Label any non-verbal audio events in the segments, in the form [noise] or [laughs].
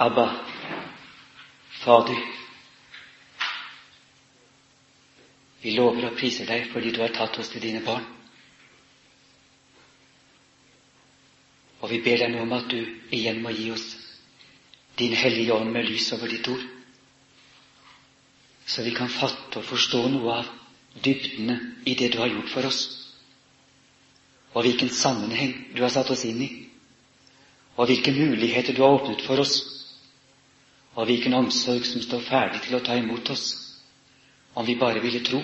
Abba, Fader. Vi lover og priser deg fordi du har tatt oss til dine barn. Og vi ber deg nå om at du igjen må gi oss din hellige ånd med lys over ditt ord, så vi kan fatte og forstå noe av dybdene i det du har gjort for oss, og hvilken sammenheng du har satt oss inn i, og hvilke muligheter du har åpnet for oss, og hvilken omsorg som står ferdig til å ta imot oss, om vi bare ville tro.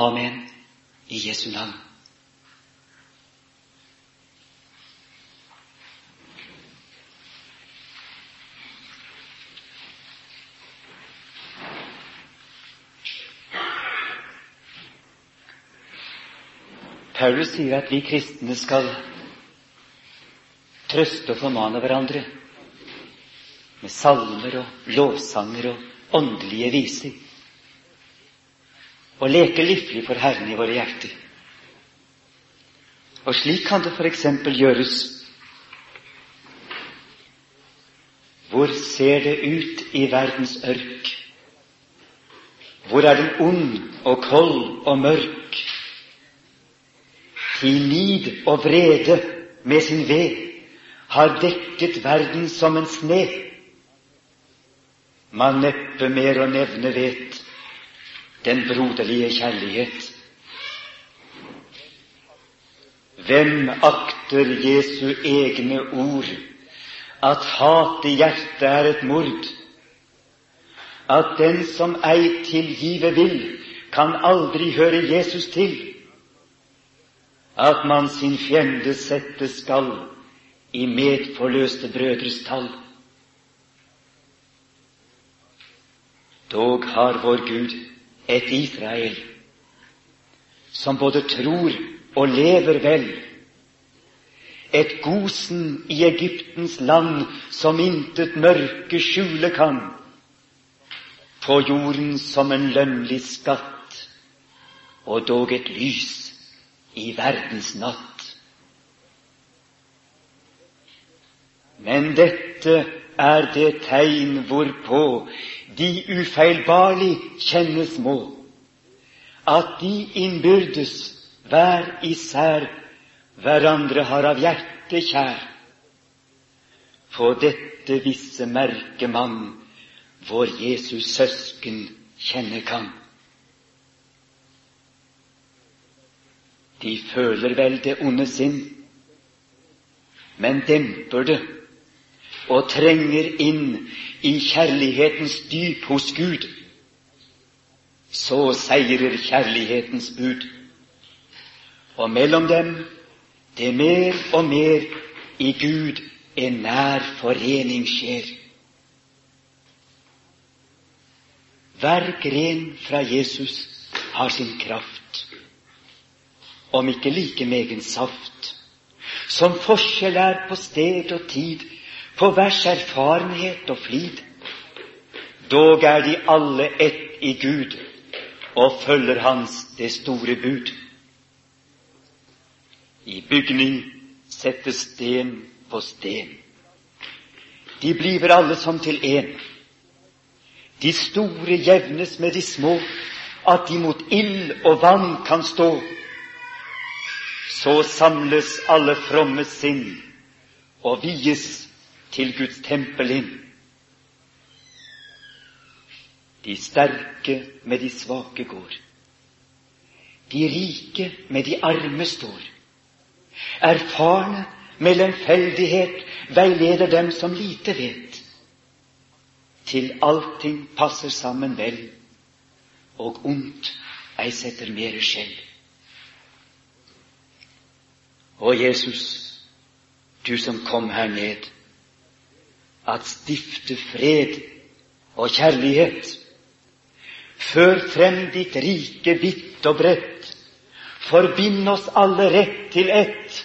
Amen i Jesu navn. Paulus sier at vi kristne skal trøste og formane hverandre med salmer og lovsanger og åndelige viser, og leke livlig for Herren i våre hjerter. Og slik kan det f.eks. gjøres. Hvor ser det ut i verdens ørk? Hvor er den ond og kold og mørk? Til nid og vrede med sin ved har dekket verden som en sne. Man neppe mer å nevne vet den broderlige kjærlighet. Hvem akter Jesu egne ord, at hat i hjertet er et mord, at den som ei tilgive vil, kan aldri høre Jesus til? at man sin fiende sette skal i medforløste brødres tall. Dog har vår Gud et Israel som både tror og lever vel, et Gosen i Egyptens land som intet mørke skjule kan, på jorden som en lønnlig skatt, og dog et lys i verdens natt. Men dette er det tegn hvorpå de ufeilbarlig kjennes må, at de innbyrdes hver især hverandre har av hjerte kjær. På dette visse merke man vår Jesus søsken kjenne kan. De føler vel det onde sinn, men demper det og trenger inn i kjærlighetens dyp hos Gud. Så seirer kjærlighetens bud. Og mellom dem det mer og mer i Gud en nær forening skjer. Hver gren fra Jesus har sin kraft om ikke like megen saft, som forskjell er på sted og tid, på vers erfarenhet og flid. Dog er de alle ett i Gud og følger Hans det store bud. I bygning settes sten på sten. De bliver alle som til én. De store jevnes med de små, at de mot ild og vann kan stå så samles alle fromme sinn og vies til Guds tempel inn. De sterke med de svake går. De rike med de arme står. Erfarne med lemfeldighet veileder dem som lite vet. Til allting passer sammen vel, og ondt ei setter mere skjell. Å, Jesus, du som kom her ned, at stifte fred og kjærlighet. Før frem ditt rike vidt og bredt. Forbind oss alle rett til ett.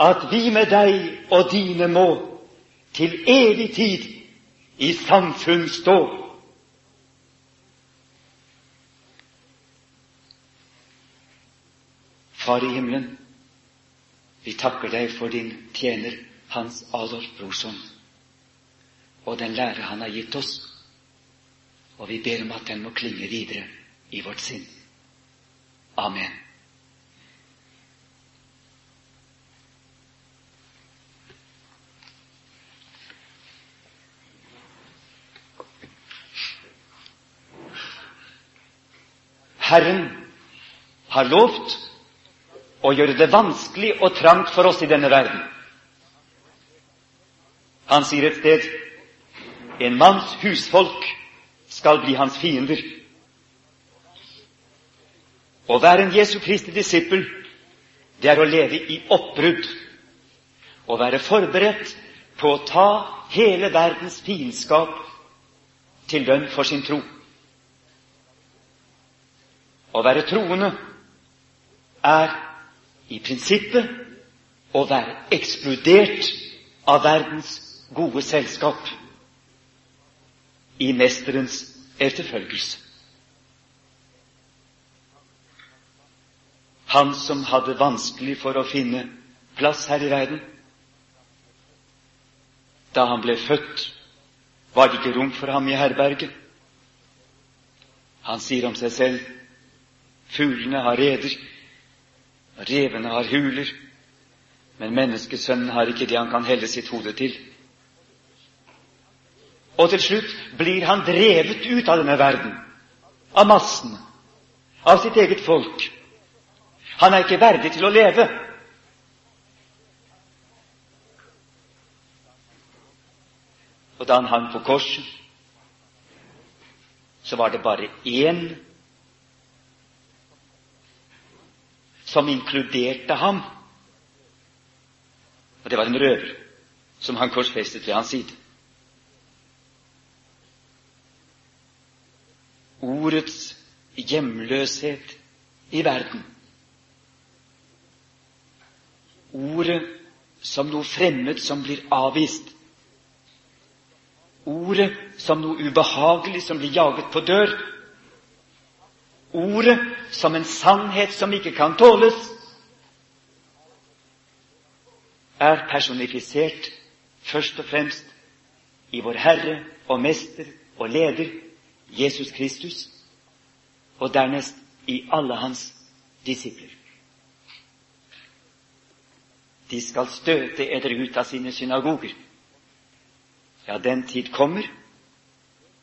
At vi med deg og dine må til evig tid i samfunn stå. Far i himmelen, Vi takker deg for din tjener Hans Adolf Brorson og den lære han har gitt oss, og vi ber om at den må klinge videre i vårt sinn. Amen. Herren har lovt å gjøre det vanskelig og trangt for oss i denne verden. Han sier et sted en manns husfolk skal bli hans fiender. Å være en Jesu Kristi disippel, det er å leve i oppbrudd. Å være forberedt på å ta hele verdens fiendskap til lønn for sin tro. Å være troende er i prinsippet å være eksplodert av verdens gode selskap i Mesterens etterfølgelse. Han som hadde vanskelig for å finne plass her i verden. Da han ble født, var det ikke rom for ham i herberget. Han sier om seg selv fuglene har reder, revene har huler, men menneskesønnen har ikke det han kan helle sitt hode til. Og til slutt blir han drevet ut av denne verden, av massene, av sitt eget folk. Han er ikke verdig til å leve. Og da han hang på korset, så var det bare én som inkluderte ham. Og det var en røver som han korsfestet ved hans side. Ordets hjemløshet i verden. Ordet som noe fremmed som blir avvist. Ordet som noe ubehagelig som blir jaget på dør. Ordet som en sannhet som ikke kan tåles, er personifisert først og fremst i vår Herre og Mester og Leder Jesus Kristus, og dernest i alle hans disipler. De skal støte eder ut av sine synagoger. Ja, den tid kommer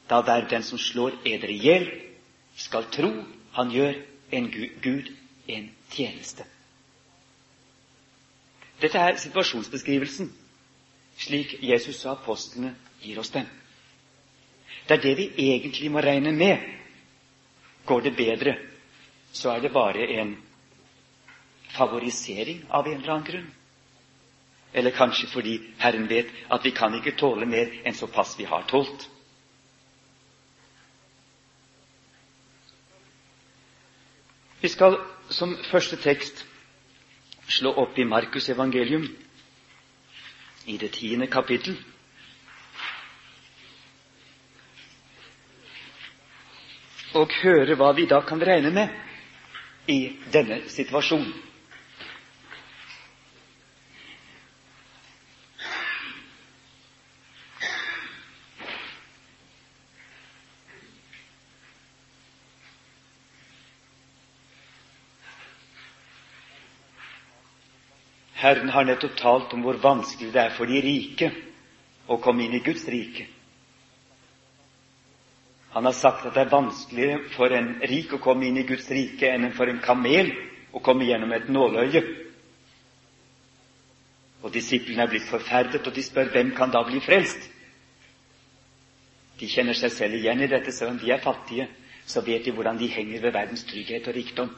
da hver den som slår eder i hjel, skal tro han gjør en Gud en tjeneste. Dette er situasjonsbeskrivelsen, slik Jesus og apostlene gir oss den. Det er det vi egentlig må regne med. Går det bedre, så er det bare en favorisering av en eller annen grunn. Eller kanskje fordi Herren vet at vi kan ikke tåle mer enn såpass vi har tålt. Vi skal som første tekst slå opp i Markus evangelium i det tiende kapittel. Og høre hva vi da kan regne med i denne situasjonen. Herren har nettopp talt om hvor vanskelig det er for de rike å komme inn i Guds rike. Han har sagt at det er vanskeligere for en rik å komme inn i Guds rike enn for en kamel å komme gjennom et nåløye. Og disiplene er blitt forferdet, og de spør hvem kan da bli frelst? De kjenner seg selv igjen i dette, selv om de er fattige. Så vet de hvordan de henger ved verdens trygghet og rikdom.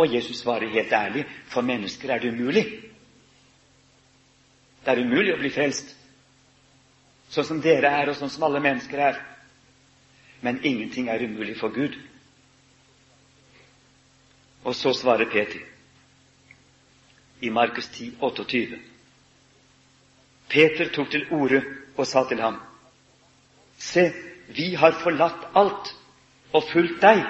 Og Jesus svarer helt ærlig for mennesker er det umulig. Det er umulig å bli frelst, sånn som dere er, og sånn som alle mennesker er. Men ingenting er umulig for Gud. Og så svarer Peter i Markus 10, 28. Peter tok til orde og sa til ham, Se, vi har forlatt alt og fulgt deg.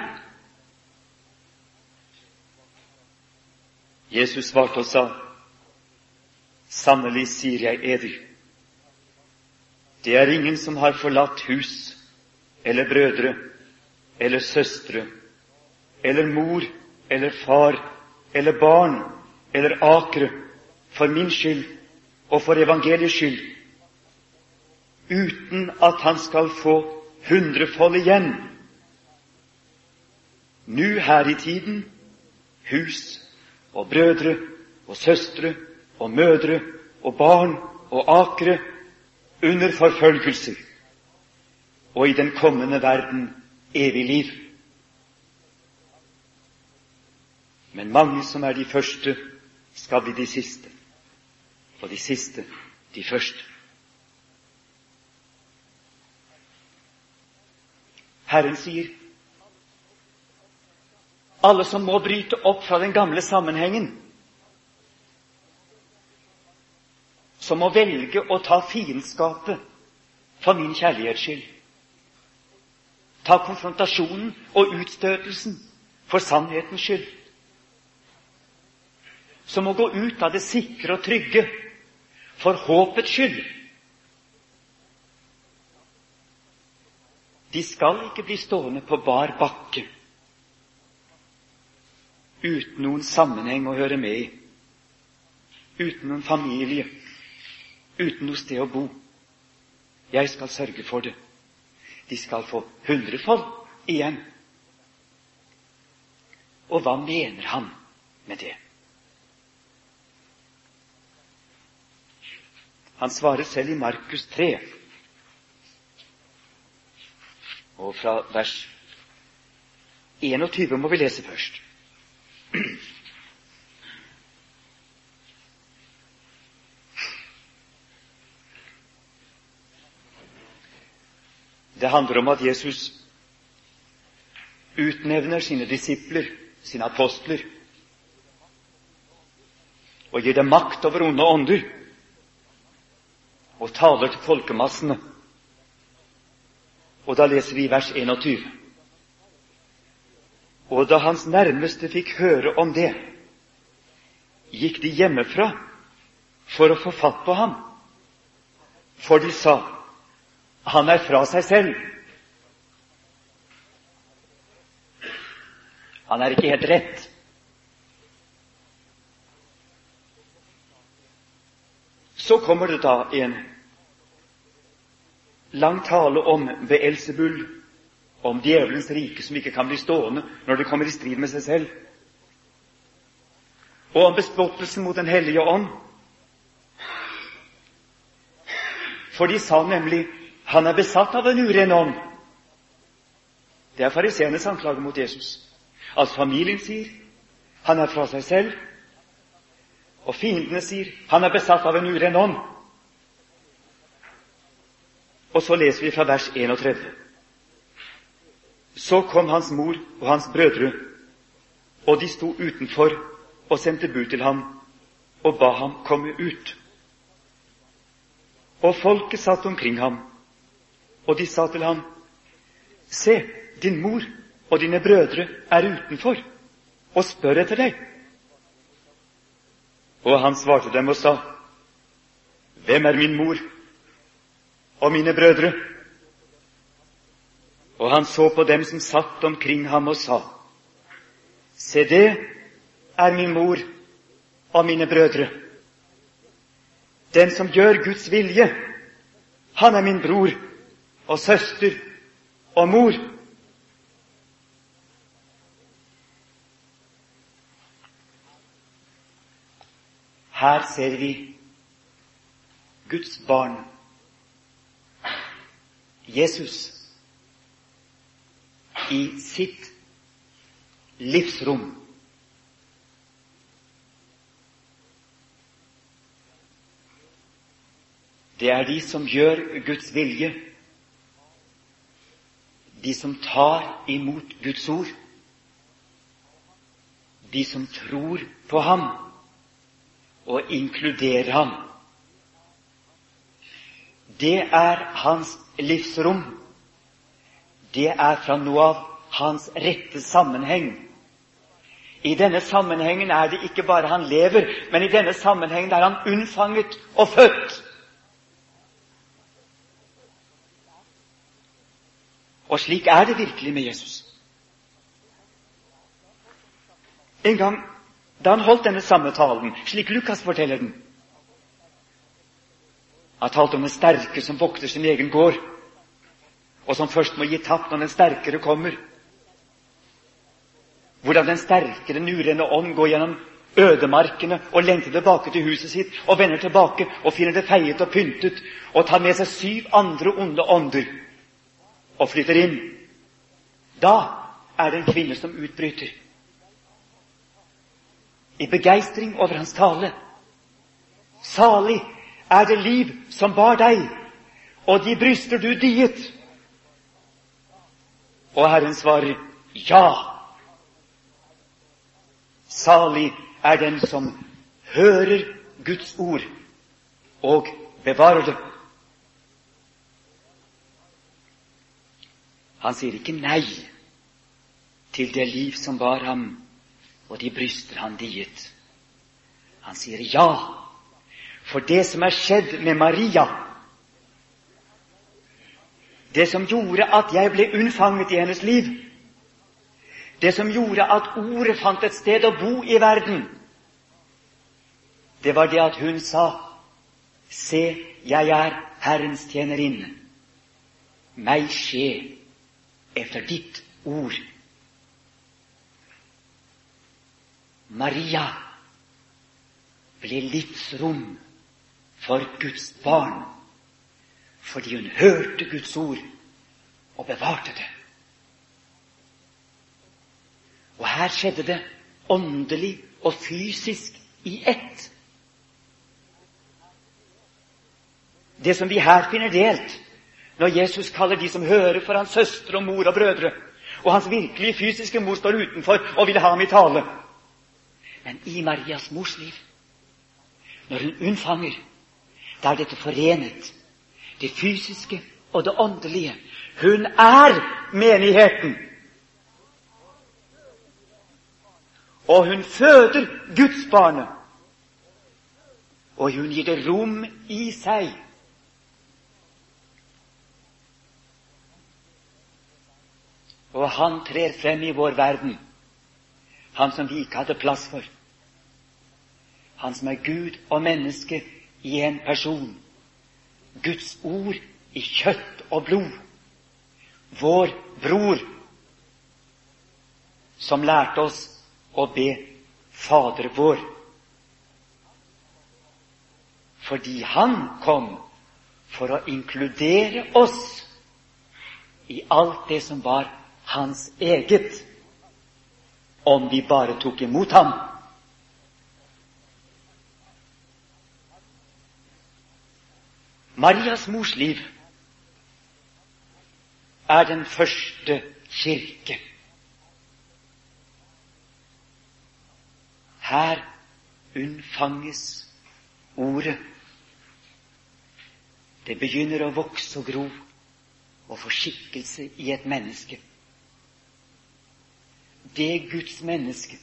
Jesus svarte og sa, Sannelig sier jeg eder, det er ingen som har forlatt hus eller brødre eller søstre eller mor eller far eller barn eller akre for min skyld og for evangeliets skyld, uten at han skal få hundrefold igjen. Nu her i tiden hus og brødre og søstre og mødre og barn og akre under forfølgelser, og i den kommende verden evig liv. Men mange som er de første, skal bli de siste, og de siste de første. Herren sier alle som må bryte opp fra den gamle sammenhengen, som må velge å ta fiendskapet for min kjærlighets skyld. Ta konfrontasjonen og utstøtelsen for sannhetens skyld. Som må gå ut av det sikre og trygge for håpets skyld. De skal ikke bli stående på bar bakke uten noen sammenheng å høre med i, uten noen familie, uten noe sted å bo. Jeg skal sørge for det. De skal få hundrefold igjen. Og hva mener han med det? Han svarer selv i Markus 3, og fra vers 21 må vi lese først. Det handler om at Jesus utnevner sine disipler, sine apostler, og gir dem makt over onde ånder, og taler til folkemassene. Og da leser vi vers 21. Og da hans nærmeste fikk høre om det, gikk de hjemmefra for å få fatt på ham, for de sa han er fra seg selv. Han er ikke helt rett. Så kommer det da en lang tale om Beelzebul, om djevelens rike som ikke kan bli stående når det kommer i strid med seg selv, og om bespottelsen mot Den hellige ånd. For de sa nemlig han er besatt av en uren ånd. Det er fariseernes anklage mot Jesus. Altså familien sier han er fra seg selv, og fiendene sier han er besatt av en uren ånd. Og så leser vi fra vers 31. Så kom hans mor og hans brødre, og de sto utenfor og sendte bud til ham og ba ham komme ut. Og folket satt omkring ham og de sa til ham, Se, din mor og dine brødre er utenfor og spør etter deg. Og han svarte dem og sa, Hvem er min mor og mine brødre? Og han så på dem som satt omkring ham og sa, Se, det er min mor og mine brødre. Den som gjør Guds vilje, han er min bror og søster og mor. Her ser vi Guds barn, Jesus, i sitt livsrom. Det er de som gjør Guds vilje de som tar imot Guds ord, de som tror på ham og inkluderer ham. Det er hans livsrom. Det er fra noe av hans rette sammenheng. I denne sammenhengen er det ikke bare han lever, men i denne sammenhengen er han unnfanget og født. Og slik er det virkelig med Jesus. En gang da han holdt denne samme talen, slik Lukas forteller den Han talte om den sterke som vokter sin egen gård, og som først må gi tapt når den sterkere kommer. Hvordan den sterke, den urene ånd går gjennom ødemarkene og lengter tilbake til huset sitt og vender tilbake og finner det feiet og pyntet og tar med seg syv andre onde ånder og flytter inn. Da er det en kvinne som utbryter i begeistring over hans tale. Salig er det liv som bar deg, og de bryster du diet. Og Herren svarer ja. Salig er den som hører Guds ord og bevarer det. Han sier ikke nei til det liv som bar ham, og de bryster han diet. Han sier ja, for det som er skjedd med Maria, det som gjorde at jeg ble unnfanget i hennes liv, det som gjorde at ordet fant et sted å bo i verden, det var det at hun sa, Se, jeg er Herrens tjenerinne. Meg skje efter ditt ord. Maria ble livsrom for Guds barn fordi hun hørte Guds ord og bevarte det. Og her skjedde det åndelig og fysisk i ett. Det som vi her finner delt, når Jesus kaller de som hører, for hans søstre og mor og brødre, og hans virkelige fysiske mor står utenfor og vil ha ham i tale. Men i Marias mors liv, når hun unnfanger, da er dette forenet. Det fysiske og det åndelige. Hun er menigheten. Og hun føder gudsbarnet. Og hun gir det rom i seg. Og han trer frem i vår verden, han som vi ikke hadde plass for. Han som er Gud og menneske i en person. Guds ord i kjøtt og blod. Vår bror, som lærte oss å be Fader vår. Fordi han kom for å inkludere oss i alt det som var hans eget, om vi bare tok imot ham. Marias mors liv er den første kirke. Her unnfanges ordet. Det begynner å vokse og gro og få skikkelse i et menneske. Det Guds menneske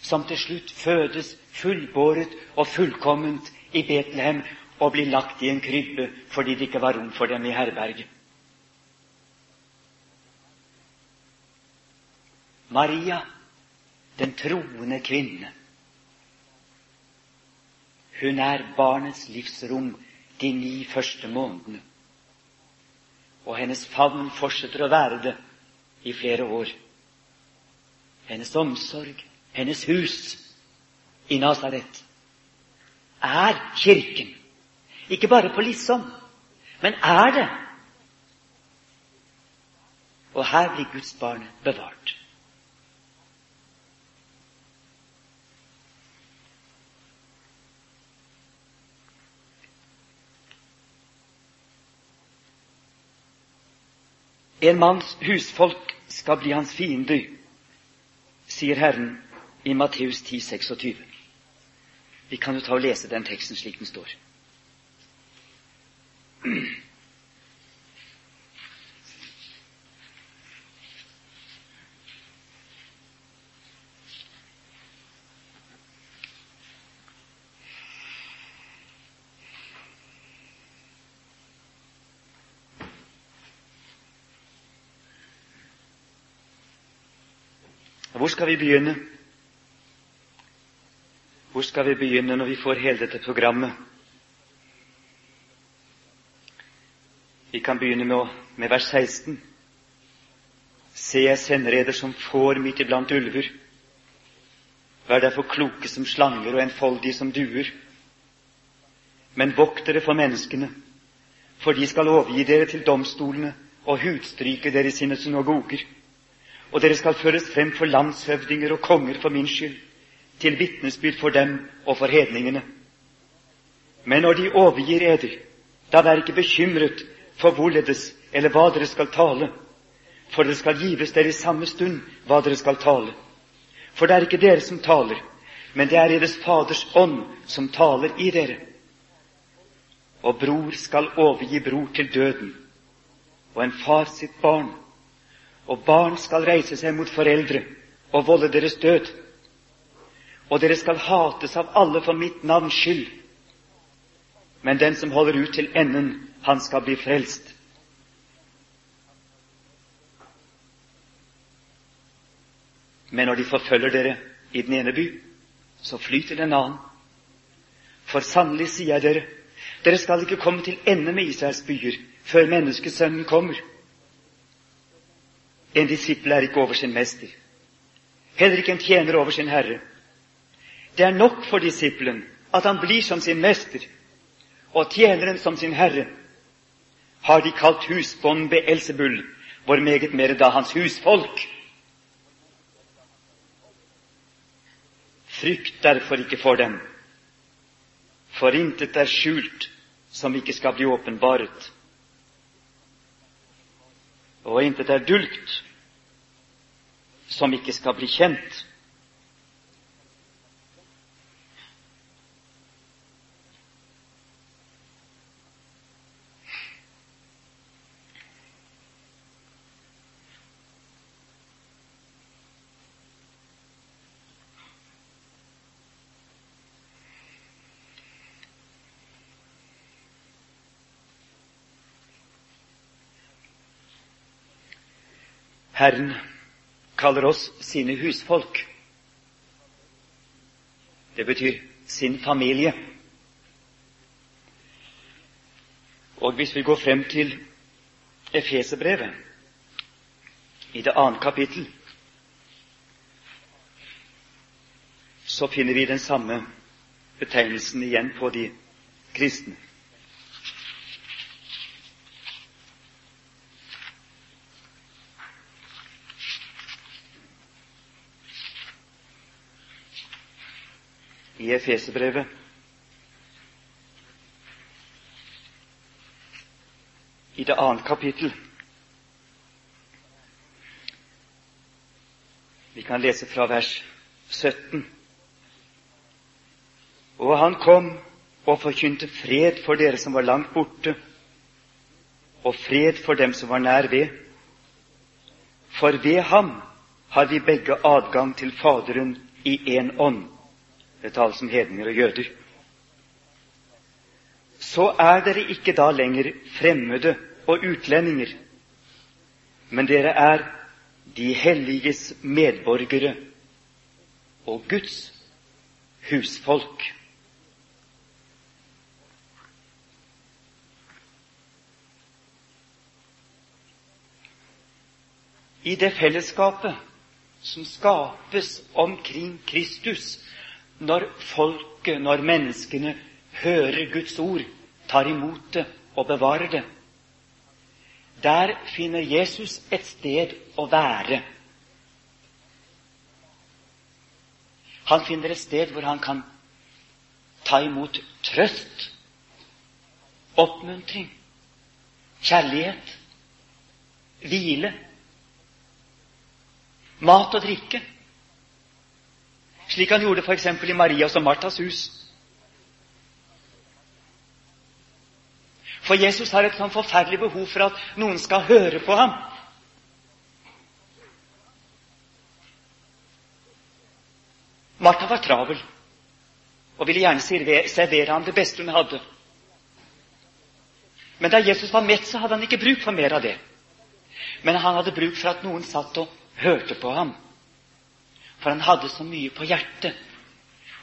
som til slutt fødes fullbåret og fullkomment i Betlehem og blir lagt i en krybbe fordi det ikke var rom for dem i herberget. Maria den troende kvinne. Hun er barnets livsrom de ni første månedene. Og hennes favn fortsetter å være det i flere år. Hennes omsorg, hennes hus i Nasaret, er Kirken. Ikke bare på liksom, men er det. Og her blir Guds barn bevart. En manns husfolk skal bli hans fiender, sier Herren i Matteus 10, 26. Vi kan jo ta og lese den teksten slik den står. Hvor skal vi begynne? Hvor skal vi begynne når vi får hele dette programmet? Vi kan begynne med, med vers 16. Se, jeg sender eder som får midt iblant ulver. Vær derfor kloke som slanger og enfoldige som duer. Men vokt dere for menneskene, for de skal overgi dere til domstolene og hudstryke dere i sine synagoger. Og dere skal føres frem for landshøvdinger og konger for min skyld, til vitnesbyrd for dem og for hedningene. Men når de overgir eder, da vær ikke bekymret for hvorledes eller hva dere skal tale, for det skal gives dere i samme stund hva dere skal tale. For det er ikke dere som taler, men det er deres Faders ånd som taler i dere. Og bror skal overgi bror til døden, og en far sitt barn. Og barn skal reise seg mot foreldre og volde deres død. Og dere skal hates av alle for mitt navns skyld. Men den som holder ut til enden, han skal bli frelst. Men når de forfølger dere i den ene by, så fly til en annen. For sannelig sier jeg dere, dere skal ikke komme til ende med Israels byer før menneskesønnen kommer. En disippel er ikke over sin mester, heller ikke en tjener over sin herre. Det er nok for disippelen at han blir som sin mester, og tjeneren som sin herre har de kalt husbånd Beelzebul, hvor meget mer da hans husfolk. Frykt derfor ikke for dem, for intet er skjult som ikke skal bli åpenbaret, og intet er dulgt som ikke skal bli kjent. Herren kaller oss sine husfolk. Det betyr sin familie. Og hvis vi går frem til Efeserbrevet, i det annet kapittel, så finner vi den samme betegnelsen igjen på de kristne. I Efeserbrevet. I det annet kapittel. Vi kan lese fra vers 17. Og han kom og forkynte fred for dere som var langt borte, og fred for dem som var nær ved. For ved ham har vi begge adgang til Faderen i én ånd. Det tales om hedninger og jøder. Så er dere ikke da lenger fremmede og utlendinger, men dere er de helliges medborgere og Guds husfolk. I det fellesskapet som skapes omkring Kristus, når folket, når menneskene, hører Guds ord, tar imot det og bevarer det. Der finner Jesus et sted å være. Han finner et sted hvor han kan ta imot trøst, oppmuntring, kjærlighet, hvile, mat og drikke slik han gjorde f.eks. i Marias og Martas hus. For Jesus har et sånn forferdelig behov for at noen skal høre på ham. Martha var travel og ville gjerne servere ham det beste hun hadde. Men da Jesus var mett, så hadde han ikke bruk for mer av det. Men han hadde bruk for at noen satt og hørte på ham For han hadde så mye på hjertet,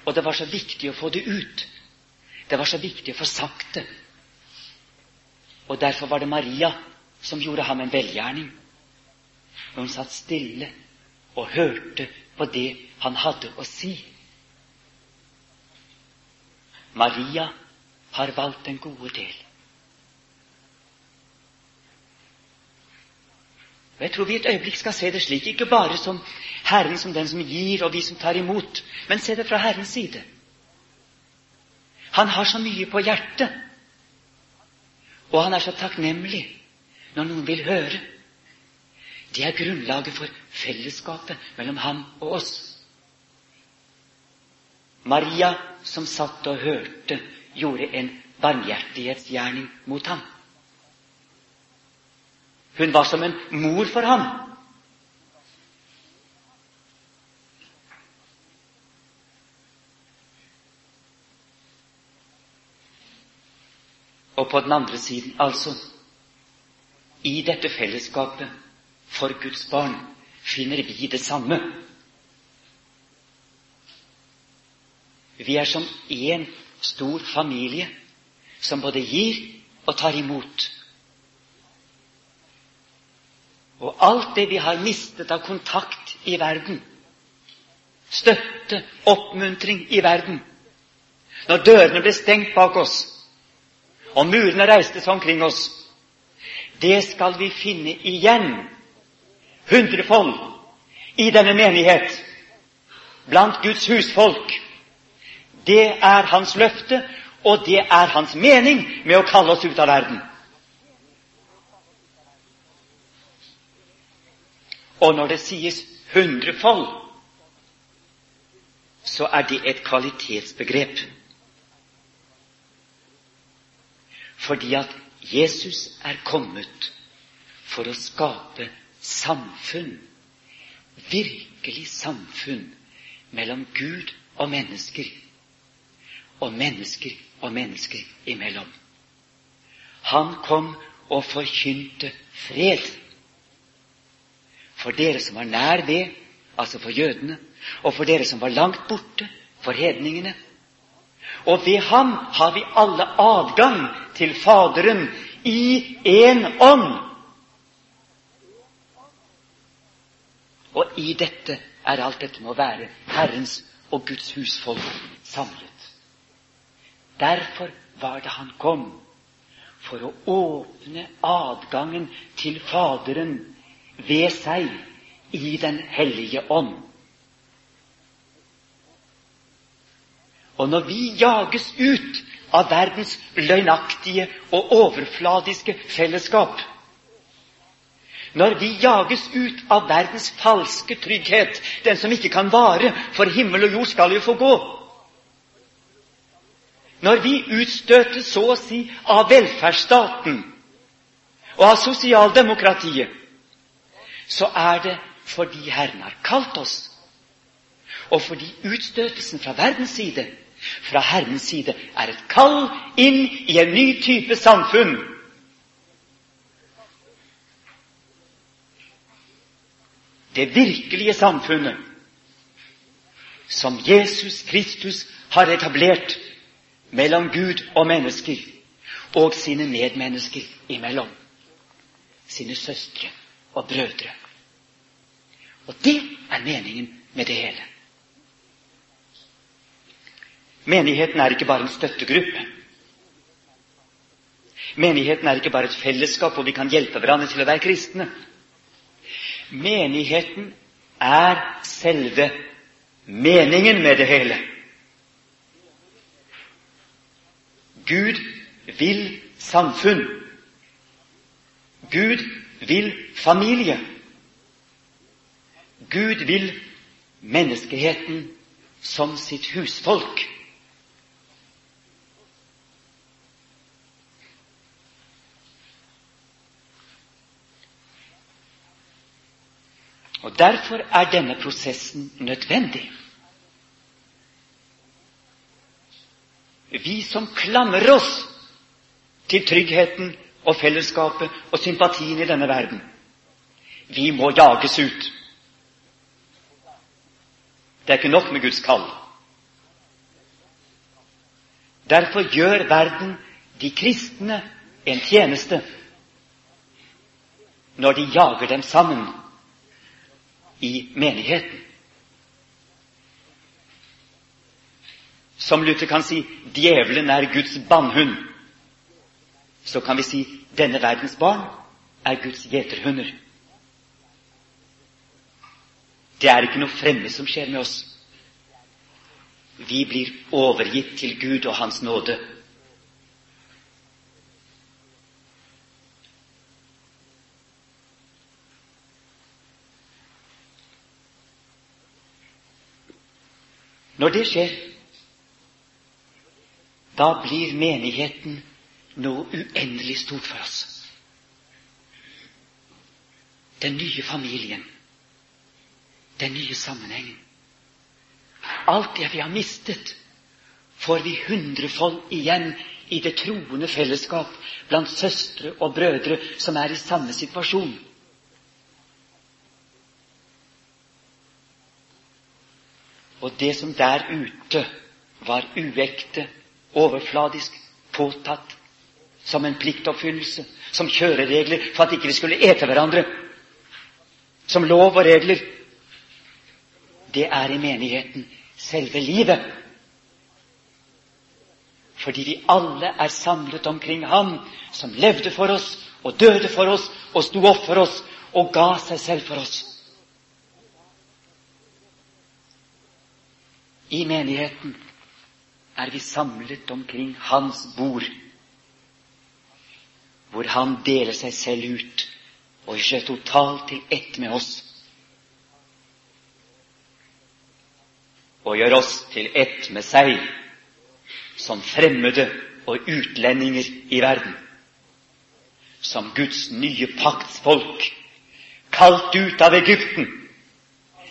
og det var så viktig å få det ut. Det var så viktig å få sagt det. Og derfor var det Maria som gjorde ham en velgjerning. Hun satt stille og hørte på det han hadde å si. Maria har valgt den gode del. Og Jeg tror vi et øyeblikk skal se det slik, ikke bare som Herren som den som gir, og vi som tar imot, men se det fra Herrens side. Han har så mye på hjertet, og han er så takknemlig når noen vil høre. Det er grunnlaget for fellesskapet mellom ham og oss. Maria, som satt og hørte, gjorde en barmhjertighetsgjerning mot ham. Hun var som en mor for ham. Og på den andre siden, altså I dette fellesskapet for Guds barn finner vi det samme. Vi er som én stor familie som både gir og tar imot. Og alt det vi har mistet av kontakt i verden, støtte, oppmuntring i verden Når dørene ble stengt bak oss, og murene reiste seg omkring oss, det skal vi finne igjen hundrefold i denne menighet, blant Guds husfolk. Det er hans løfte, og det er hans mening med å kalle oss ut av verden. Og når det sies hundrefold, så er det et kvalitetsbegrep. Fordi at Jesus er kommet for å skape samfunn, virkelig samfunn, mellom Gud og mennesker, og mennesker og mennesker imellom. Han kom og forkynte fred for dere som var nær ved, altså for jødene, og for dere som var langt borte, for hedningene. Og ved ham har vi alle adgang til Faderen i én ånd. Og i dette er alt dette med å være Herrens og Guds husfolk samlet. Derfor var det han kom, for å åpne adgangen til Faderen ved seg i Den hellige ånd. Og når vi jages ut av verdens løgnaktige og overfladiske fellesskap, når vi jages ut av verdens falske trygghet, den som ikke kan vare, for himmel og jord skal jo få gå Når vi utstøtes så å si av velferdsstaten og av sosialdemokratiet, så er det fordi Herren har kalt oss, og fordi utstøtelsen fra verdens side, fra Herrens side, er et kall inn i en ny type samfunn. Det virkelige samfunnet som Jesus Kristus har etablert mellom Gud og mennesker, og sine medmennesker imellom. Sine søstre og brødre. Og det er meningen med det hele. Menigheten er ikke bare en støttegruppe. Menigheten er ikke bare et fellesskap hvor vi kan hjelpe hverandre til å være kristne. Menigheten er selve meningen med det hele. Gud vil samfunn. Gud vil familie. Gud vil menneskeheten som sitt husfolk. Og Derfor er denne prosessen nødvendig. Vi som klamrer oss til tryggheten og fellesskapet og sympatien i denne verden. Vi må jages ut. Det er ikke nok med Guds kall. Derfor gjør verden de kristne en tjeneste når de jager dem sammen i menigheten. Som Luther kan si 'djevelen er Guds bannhund', så kan vi si 'denne verdens barn er Guds gjeterhunder'. Det er ikke noe fremmed som skjer med oss. Vi blir overgitt til Gud og Hans nåde. Når det skjer, da blir menigheten noe uendelig stort for oss. Den nye familien den nye sammenhengen. Alt det vi har mistet, får vi hundrefold igjen i det troende fellesskap blant søstre og brødre som er i samme situasjon. Og det som der ute var uekte, overfladisk, påtatt som en pliktoppfyllelse, som kjøreregler for at ikke vi skulle ete hverandre, som lov og regler det er i menigheten selve livet. Fordi vi alle er samlet omkring Han som levde for oss og døde for oss og sto opp for oss og ga seg selv for oss. I menigheten er vi samlet omkring Hans bord, hvor Han deler seg selv ut og gjør seg totalt til ett med oss. og gjør oss til ett med seg som fremmede og utlendinger i verden. Som Guds nye paktsfolk, kalt ut av Egypten,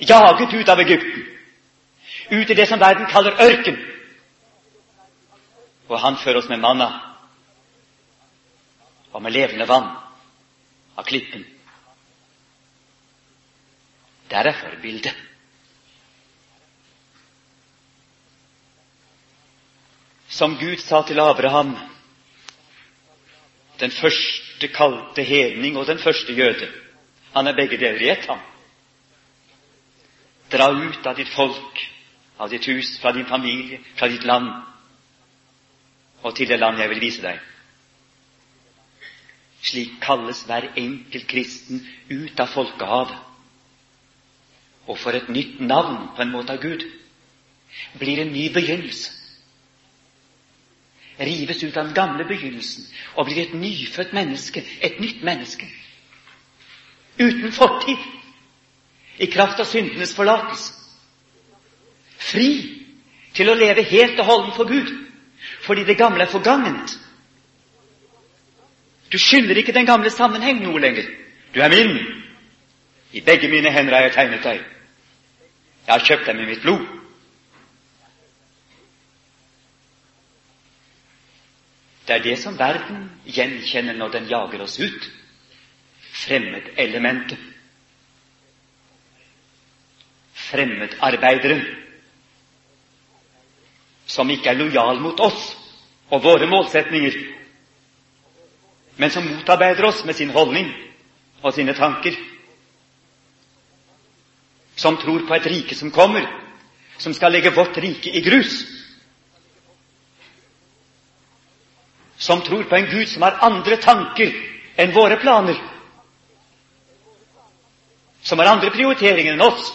jaget ut av Egypten, ut i det som verden kaller ørken. Og han fører oss med manna og med levende vann av klippen. Der er forbildet. som Gud sa til Abraham, den første kalte hedning og den første jøde. Han er begge deler i ett, han. Dra ut av ditt folk, av ditt hus, fra din familie, fra ditt land, og til det land jeg vil vise deg. Slik kalles hver enkelt kristen ut av folkehavet. Og for et nytt navn på en måte av Gud blir en ny begynnelse rives ut av den gamle begynnelsen og blir et nyfødt menneske, et nytt menneske. Uten fortid, i kraft av syndenes forlatelse. Fri til å leve helt og holdent for Gud, fordi det gamle er forgangent. Du skylder ikke den gamle sammenheng noe lenger. Du er min. I begge mine hender har jeg tegnet deg. Jeg har kjøpt deg med mitt blod. Det er det som verden gjenkjenner når den jager oss ut. Fremmedelementet. Fremmedarbeideren. Som ikke er lojal mot oss og våre målsetninger, men som motarbeider oss med sin holdning og sine tanker. Som tror på et rike som kommer, som skal legge vårt rike i grus. som tror på en Gud som har andre tanker enn våre planer, som har andre prioriteringer enn oss,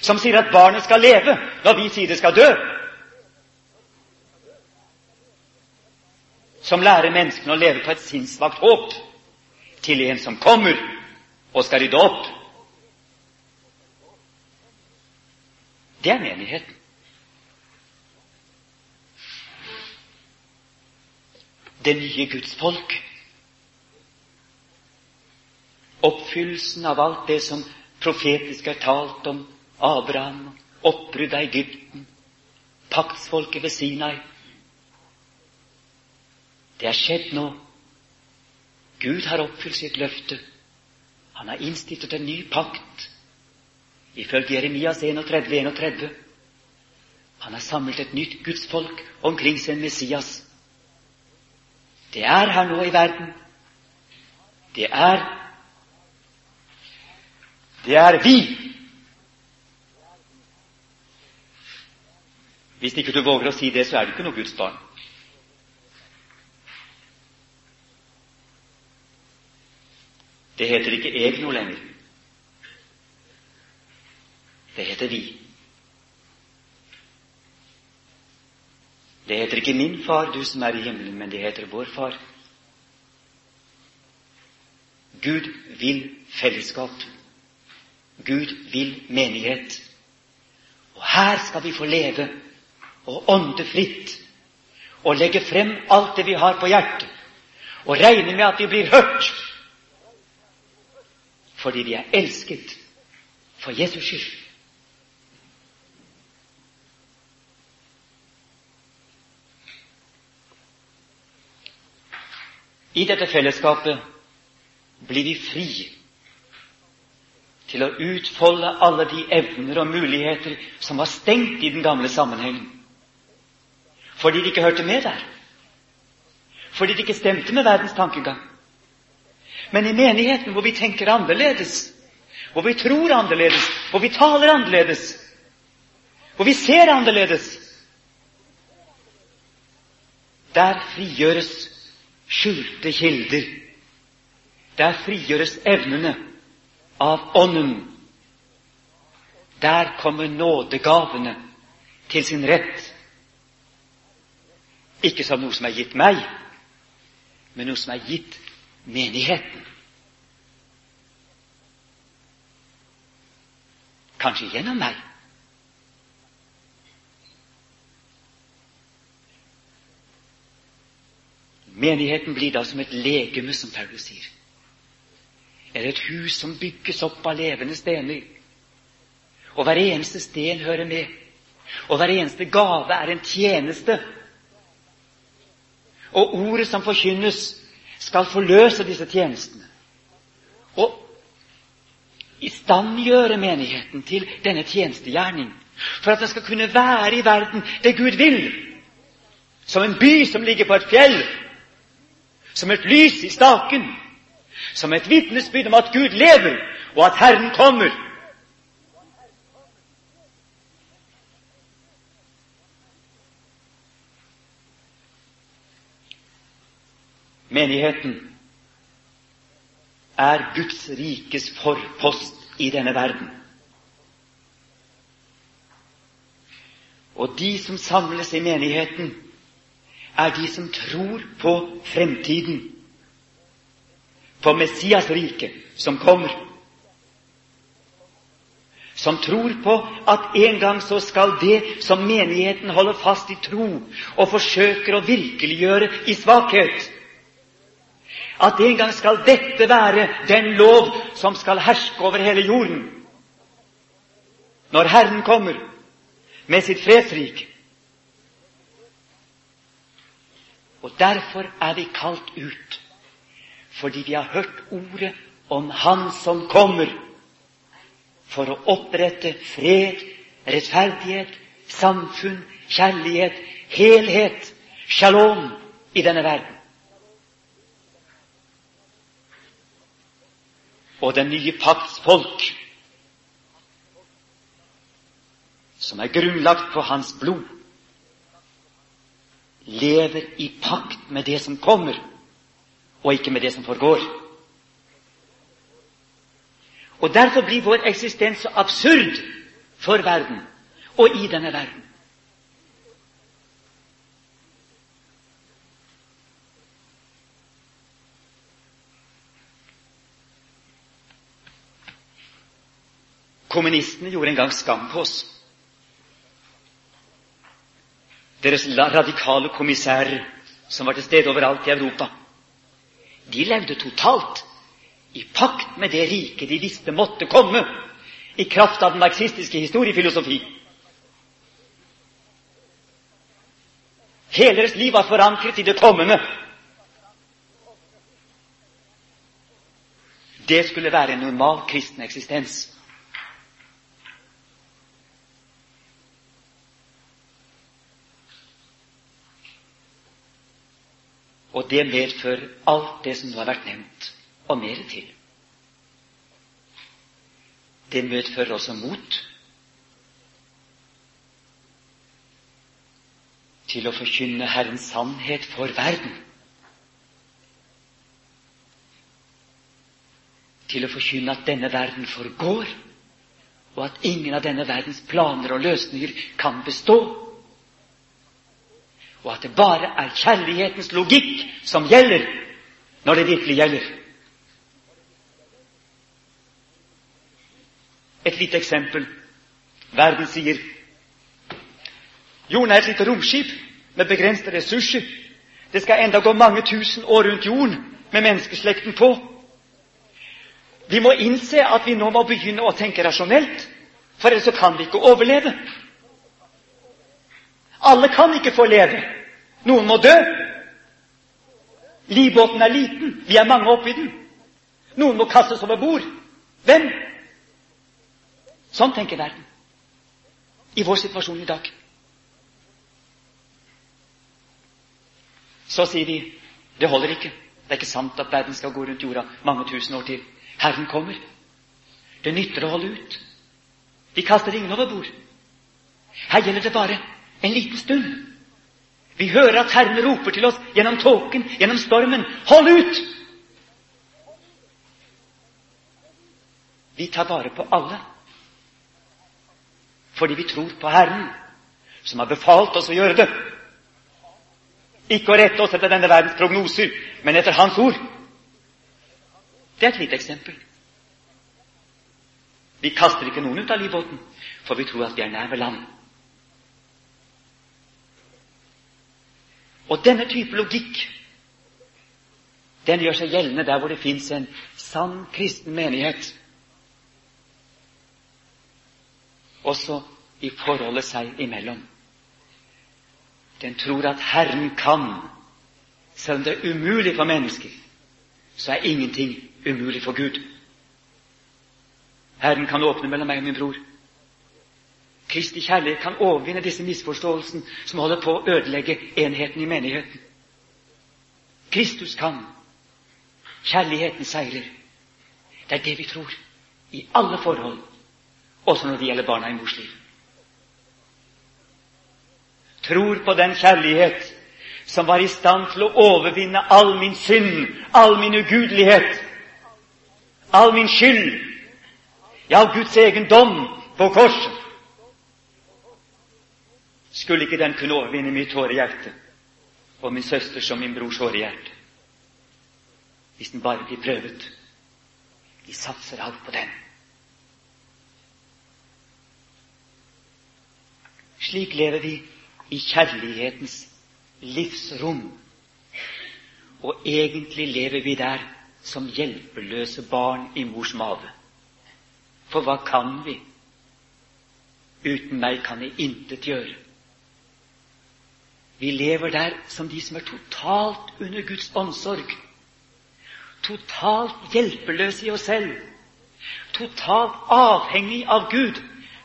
som sier at barnet skal leve når vi sier det skal dø, som lærer menneskene å leve på et sinnssvakt håp til en som kommer og skal rydde opp. Det er menigheten. det nye Guds folk. Oppfyllelsen av alt det som profetisk er talt om Abraham, oppbrudd av Egypten, paktsfolket ved Sinai. Det er skjedd nå. Gud har oppfylt sitt løfte. Han har innstiftet en ny pakt ifølge Jeremias 31, 31. Han har samlet et nytt gudsfolk omkring sin Messias. Det er her nå i verden. Det er Det er vi. Hvis ikke du våger å si det, så er du ikke noe Guds barn. Det heter ikke 'jeg' noe lenger. Det heter 'vi'. Det heter ikke 'min far, du som er i himmelen', men det heter 'vår far'. Gud vil fellesskap. Gud vil menighet. Og her skal vi få leve og ånde fritt og legge frem alt det vi har på hjertet, og regne med at vi blir hørt fordi vi er elsket for Jesus skyld. I dette fellesskapet blir vi fri til å utfolde alle de evner og muligheter som var stengt i den gamle sammenhengen. Fordi de ikke hørte med der. Fordi de ikke stemte med verdens tankegang. Men i menigheten, hvor vi tenker annerledes, hvor vi tror annerledes, hvor vi taler annerledes, hvor vi ser annerledes Der frigjøres skjulte kilder. Der frigjøres evnene av Ånden. Der kommer nådegavene til sin rett. Ikke som noe som er gitt meg, men noe som er gitt menigheten. Kanskje gjennom meg. Menigheten blir da som et legeme, som Paulus sier. Eller et hus som bygges opp av levende stener. Og hver eneste sten hører med. Og hver eneste gave er en tjeneste. Og ordet som forkynnes, skal forløse disse tjenestene og istandgjøre menigheten til denne tjenestegjerning, for at den skal kunne være i verden det Gud vil, som en by som ligger på et fjell, som et lys i staken, som et vitnesbyrd om at Gud lever, og at Herren kommer. Menigheten er Guds rikes forpost i denne verden. Og de som samles i menigheten, er de som tror på fremtiden, på Messias rike som kommer. Som tror på at en gang så skal det som menigheten holder fast i tro og forsøker å virkeliggjøre i svakhet, at en gang skal dette være den lov som skal herske over hele jorden. Når Herren kommer med sitt fredsrike. Og derfor er vi kalt ut, fordi vi har hørt ordet om Han som kommer for å opprette fred, rettferdighet, samfunn, kjærlighet, helhet, shalom i denne verden. Og den nye pakts folk, som er grunnlagt på hans blod, lever i pakt med det som kommer, og ikke med det som forgår. Og Derfor blir vår eksistens så absurd for verden og i denne verden. Kommunistene gjorde en gang skam på oss. Deres radikale kommissærer, som var til stede overalt i Europa, de levde totalt i pakt med det riket de visste måtte komme, i kraft av den marxistiske historiefilosofi. Hele deres liv var forankret i det kommende. Det skulle være en normal kristen eksistens. Og det medfører alt det som nå har vært nevnt, og mer til. Det medfører også mot til å forkynne Herrens sannhet for verden. Til å forkynne at denne verden forgår, og at ingen av denne verdens planer og løsninger kan bestå og at det bare er kjærlighetens logikk som gjelder når det virkelig gjelder. Et lite eksempel. Verden sier jorden er et lite romskip med begrensede ressurser. Det skal enda gå mange tusen år rundt jorden med menneskeslekten på. Vi må innse at vi nå må begynne å tenke rasjonelt, for ellers så kan vi ikke overleve. Alle kan ikke få leve. Noen må dø. Livbåten er liten. Vi er mange oppi den. Noen må kastes over bord. Hvem? Sånn tenker verden. I vår situasjon i dag. Så sier vi det holder ikke. Det er ikke sant at verden skal gå rundt jorda mange tusen år til. Herren kommer. Det nytter å holde ut. Vi kaster ingen over bord. Her gjelder det bare en liten stund. Vi hører at Herren roper til oss gjennom tåken, gjennom stormen. Hold ut! Vi tar vare på alle fordi vi tror på Herren, som har befalt oss å gjøre det. Ikke å rette oss etter denne verdens prognoser, men etter Hans ord. Det er et lite eksempel. Vi kaster ikke noen ut av livbåten, for vi tror at vi er nær ved land. Og denne type logikk den gjør seg gjeldende der hvor det fins en sann kristen menighet. Også i forholdet seg imellom. Den tror at Herren kan. Selv om det er umulig for mennesker, så er ingenting umulig for Gud. Herren kan åpne mellom meg og min bror. Kristi kjærlighet kan overvinne disse misforståelsene som holder på å ødelegge enheten i menigheten. Kristus kan. Kjærligheten seiler. Det er det vi tror. I alle forhold. Også når det gjelder barna i mors liv. Tror på den kjærlighet som var i stand til å overvinne all min synd, all min ugudelighet, all min skyld, ja, Guds egen dom på korset. Skulle ikke den kunne overvinne mitt hårde og min søsters og min brors hårehjerte. Hvis den bare blir prøvet. Vi satser alt på den. Slik lever vi i kjærlighetens livsrom. Og egentlig lever vi der som hjelpeløse barn i mors mage. For hva kan vi? Uten meg kan jeg intet gjøre. Vi lever der som de som er totalt under Guds omsorg. Totalt hjelpeløse i oss selv. Totalt avhengig av Gud.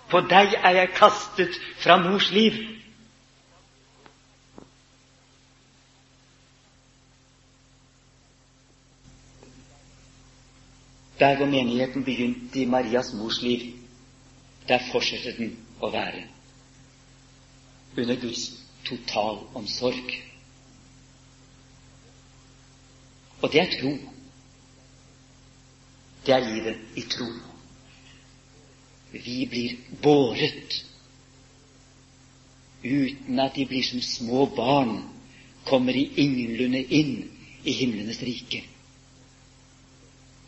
På deg er jeg kastet fra mors liv. Der hvor menigheten begynte i Marias mors liv, der fortsetter den å være. Under Guds total omsorg. Og det er tro. Det er livet i tro. Vi blir båret uten at de blir som små barn, kommer de ingenlunde inn i himlenes rike.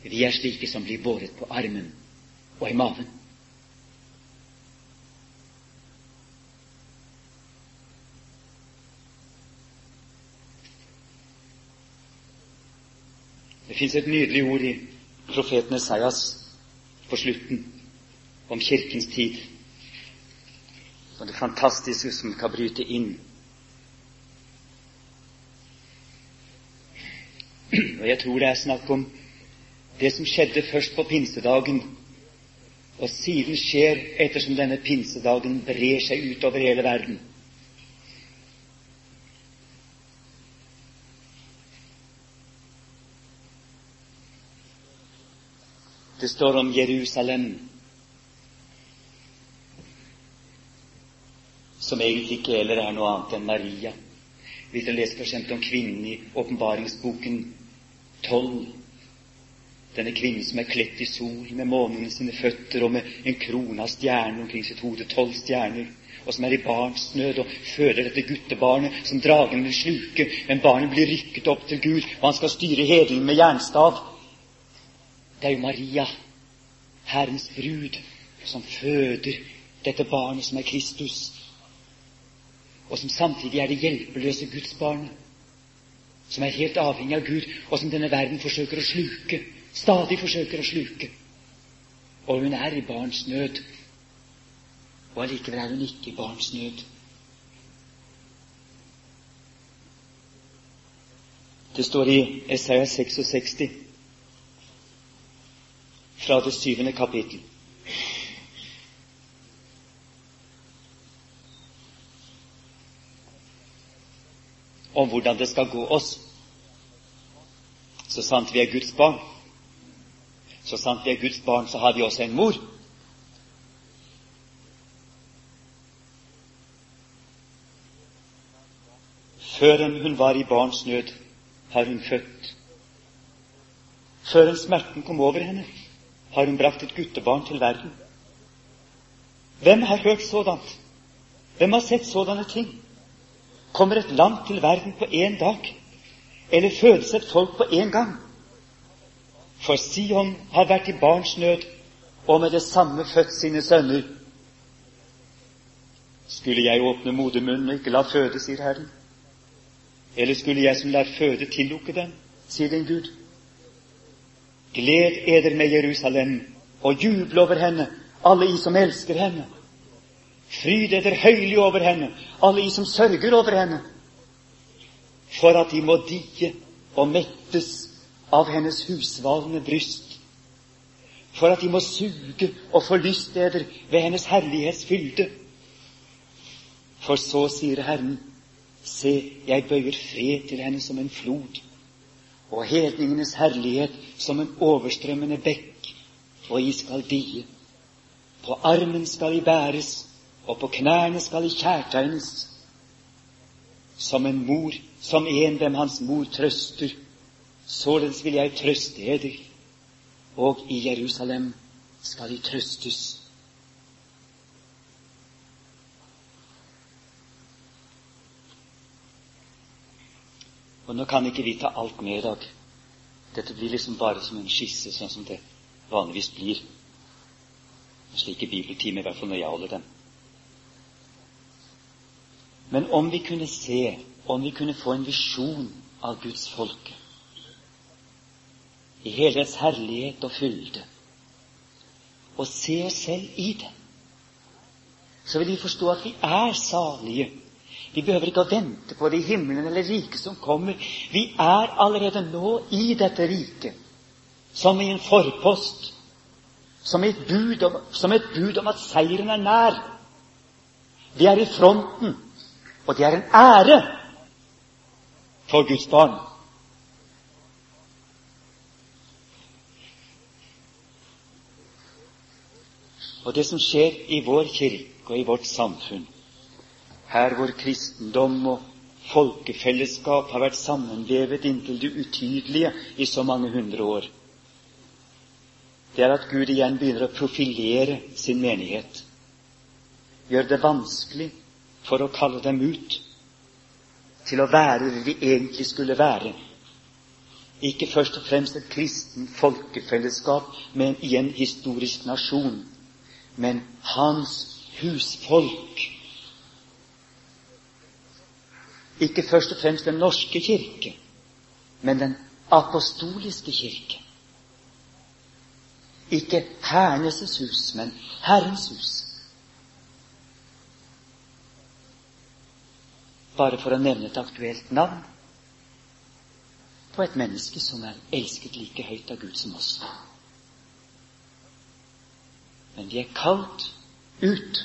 Vi er slike som blir båret på armen og i maven. Det fins et nydelig ord i profeten Esaias på slutten om Kirkens tid. Og det fantastiske som kan bryte inn. Og jeg tror det er snakk om det som skjedde først på pinsedagen, og siden skjer ettersom denne pinsedagen brer seg utover hele verden. Det står om Jerusalem, som egentlig ikke heller er noe annet enn Maria. Hvis dere leser f.eks. om kvinnen i åpenbaringsboken 12, denne kvinnen som er kledt i sol, med månen i sine føtter og med en krone av stjerner omkring sitt hode, tolv stjerner, og som er i barnsnød og føder dette guttebarnet som dragen vil sluke, men barnet blir rykket opp til Gud, og han skal styre hedelen med jernstav. Det er jo Maria, Herrens brud, som føder dette barnet som er Kristus og som samtidig er det hjelpeløse Guds barn, som er helt avhengig av Gud, og som denne verden forsøker å sluke, stadig forsøker å sluke. Og hun er i barns nød, og allikevel er hun ikke i barns nød. Det står i Isaiah 66, fra det syvende kapittel. om hvordan det skal gå oss. Så sant vi er Guds barn, så sant vi er Guds barn, så har vi også en mor. Før hun var i barns nød, har hun født. Før smerten kom over henne, har hun brakt et guttebarn til verden. Hvem har hørt sådant? Hvem har sett sådanne ting? Kommer et land til verden på én dag? Eller fødes et folk på én gang? For Sion har vært i barns nød, og med det samme født sine sønner. Skulle jeg åpne modermunnen og ikke la føde, sier Herren? Eller skulle jeg som lar føde, tillukke den, sier din Gud? Gled eder med Jerusalem og jubel over henne, alle i som elsker henne. Fryd eder høylig over henne, alle i som sørger over henne, for at de må die og mettes av hennes husvalne bryst, for at de må suge og få lysteder ved hennes herlighetsfylde. For så sier Herren, se, jeg bøyer fred til henne som en flod, og hedningenes herlighet som en overstrømmende bekk, og i skal die. På armen skal de bæres, og på knærne skal de kjærtegnes som en mor, som en hvem hans mor trøster. Således vil jeg trøste eder, og i Jerusalem skal de trøstes. Og Nå kan ikke vi ta alt med i dag. Dette blir liksom bare som en skisse, sånn som det vanligvis blir. En slik bibeltime, i hvert fall når jeg holder den. Men om vi kunne se, om vi kunne få en visjon av Guds folke i hele dets herlighet og fylde, og se oss selv i det, så vil vi forstå at vi er salige. Vi behøver ikke å vente på det i himmelen eller riket som kommer. Vi er allerede nå i dette riket, som i en forpost, som et bud om, et bud om at seieren er nær. Vi er i fronten. Og det er en ære for Guds barn. Og det som skjer i vår kirke og i vårt samfunn, her hvor kristendom og folkefellesskap har vært sammenvevet inntil det utydelige i så mange hundre år, det er at Gud igjen begynner å profilere sin menighet. Gjør det vanskelig for å kalle dem ut til å være det de egentlig skulle være. Ikke først og fremst et kristen folkefellesskap men i en historisk nasjon, men hans husfolk. Ikke først og fremst Den norske kirke, men den apostoliske kirke. Ikke Hernes hus, men Herrens hus. bare for å nevne et aktuelt navn på et menneske som er elsket like høyt av Gud som oss. Men vi er kalt ut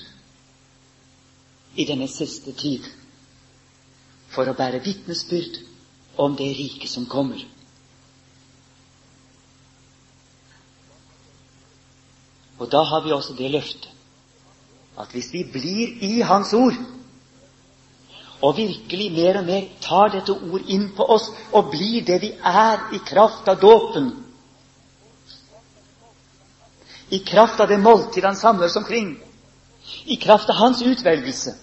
i denne siste tid for å bære vitnesbyrd om det riket som kommer. Og da har vi også det løftet at hvis vi blir i Hans ord, og virkelig mer og mer tar dette ord inn på oss og blir det vi er i kraft av dåpen, i kraft av det måltid han samler oss omkring, i kraft av hans utvelgelse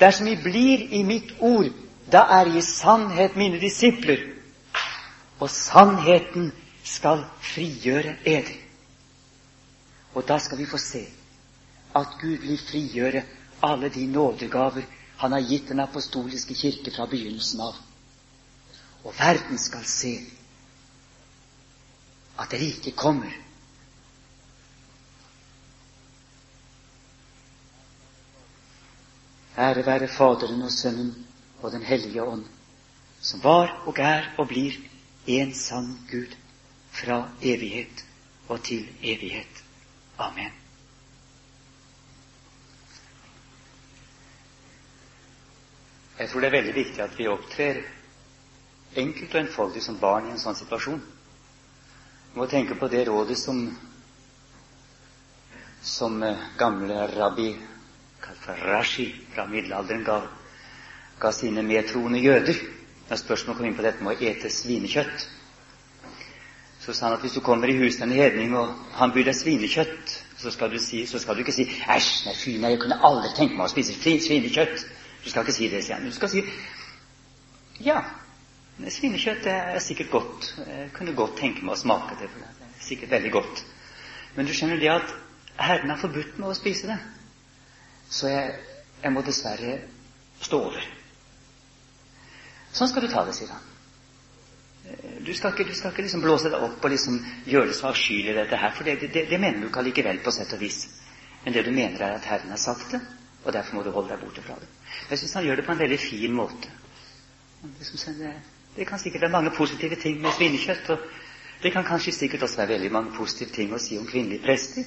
Dersom vi blir i mitt ord, da er i sannhet mine disipler, og sannheten skal frigjøre eder. Og da skal vi få se at Gud vil frigjøre alle de nådegaver han har gitt den apostoliske kirke fra begynnelsen av. Og verden skal se at riket kommer. Ære være Faderen og Sønnen og Den hellige ånd, som var og er og blir en sann Gud fra evighet og til evighet. Amen. Jeg tror det er veldig viktig at vi opptrer enkelt og enfoldig som barn i en sånn situasjon. Vi må tenke på det rådet som, som eh, gamle rabbi Rashi fra middelalderen ga, ga sine medtroende jøder. Når spørsmålet kom inn på dette med å ete svinekjøtt, så sa han at hvis du kommer i huset til en hedning, og han byr deg svinekjøtt, så skal si, så skal du ikke si 'Æsj, nei, fy, nei, jeg kunne aldri tenke meg å spise svinekjøtt'. Du skal ikke si det, sier han. Du skal si ja, svinekjøtt er sikkert godt. Jeg kunne godt tenke meg å smake det. for det er sikkert veldig godt. Men du skjønner det at Herren har forbudt meg å spise det. Så jeg, jeg må dessverre stå over. Sånn skal du ta det, sier han. Du skal ikke, du skal ikke liksom blåse deg opp og liksom gjøre det så avskyelig, dette her, for det, det, det mener du ikke allikevel, på sett og vis. Men det du mener, er at Herren har sagt det, og derfor må du holde deg borte fra det. Jeg syns han gjør det på en veldig fin måte. Det kan sikkert være mange positive ting med svinekjøtt. og Det kan kanskje sikkert også være veldig mange positive ting å si om kvinnelige prester.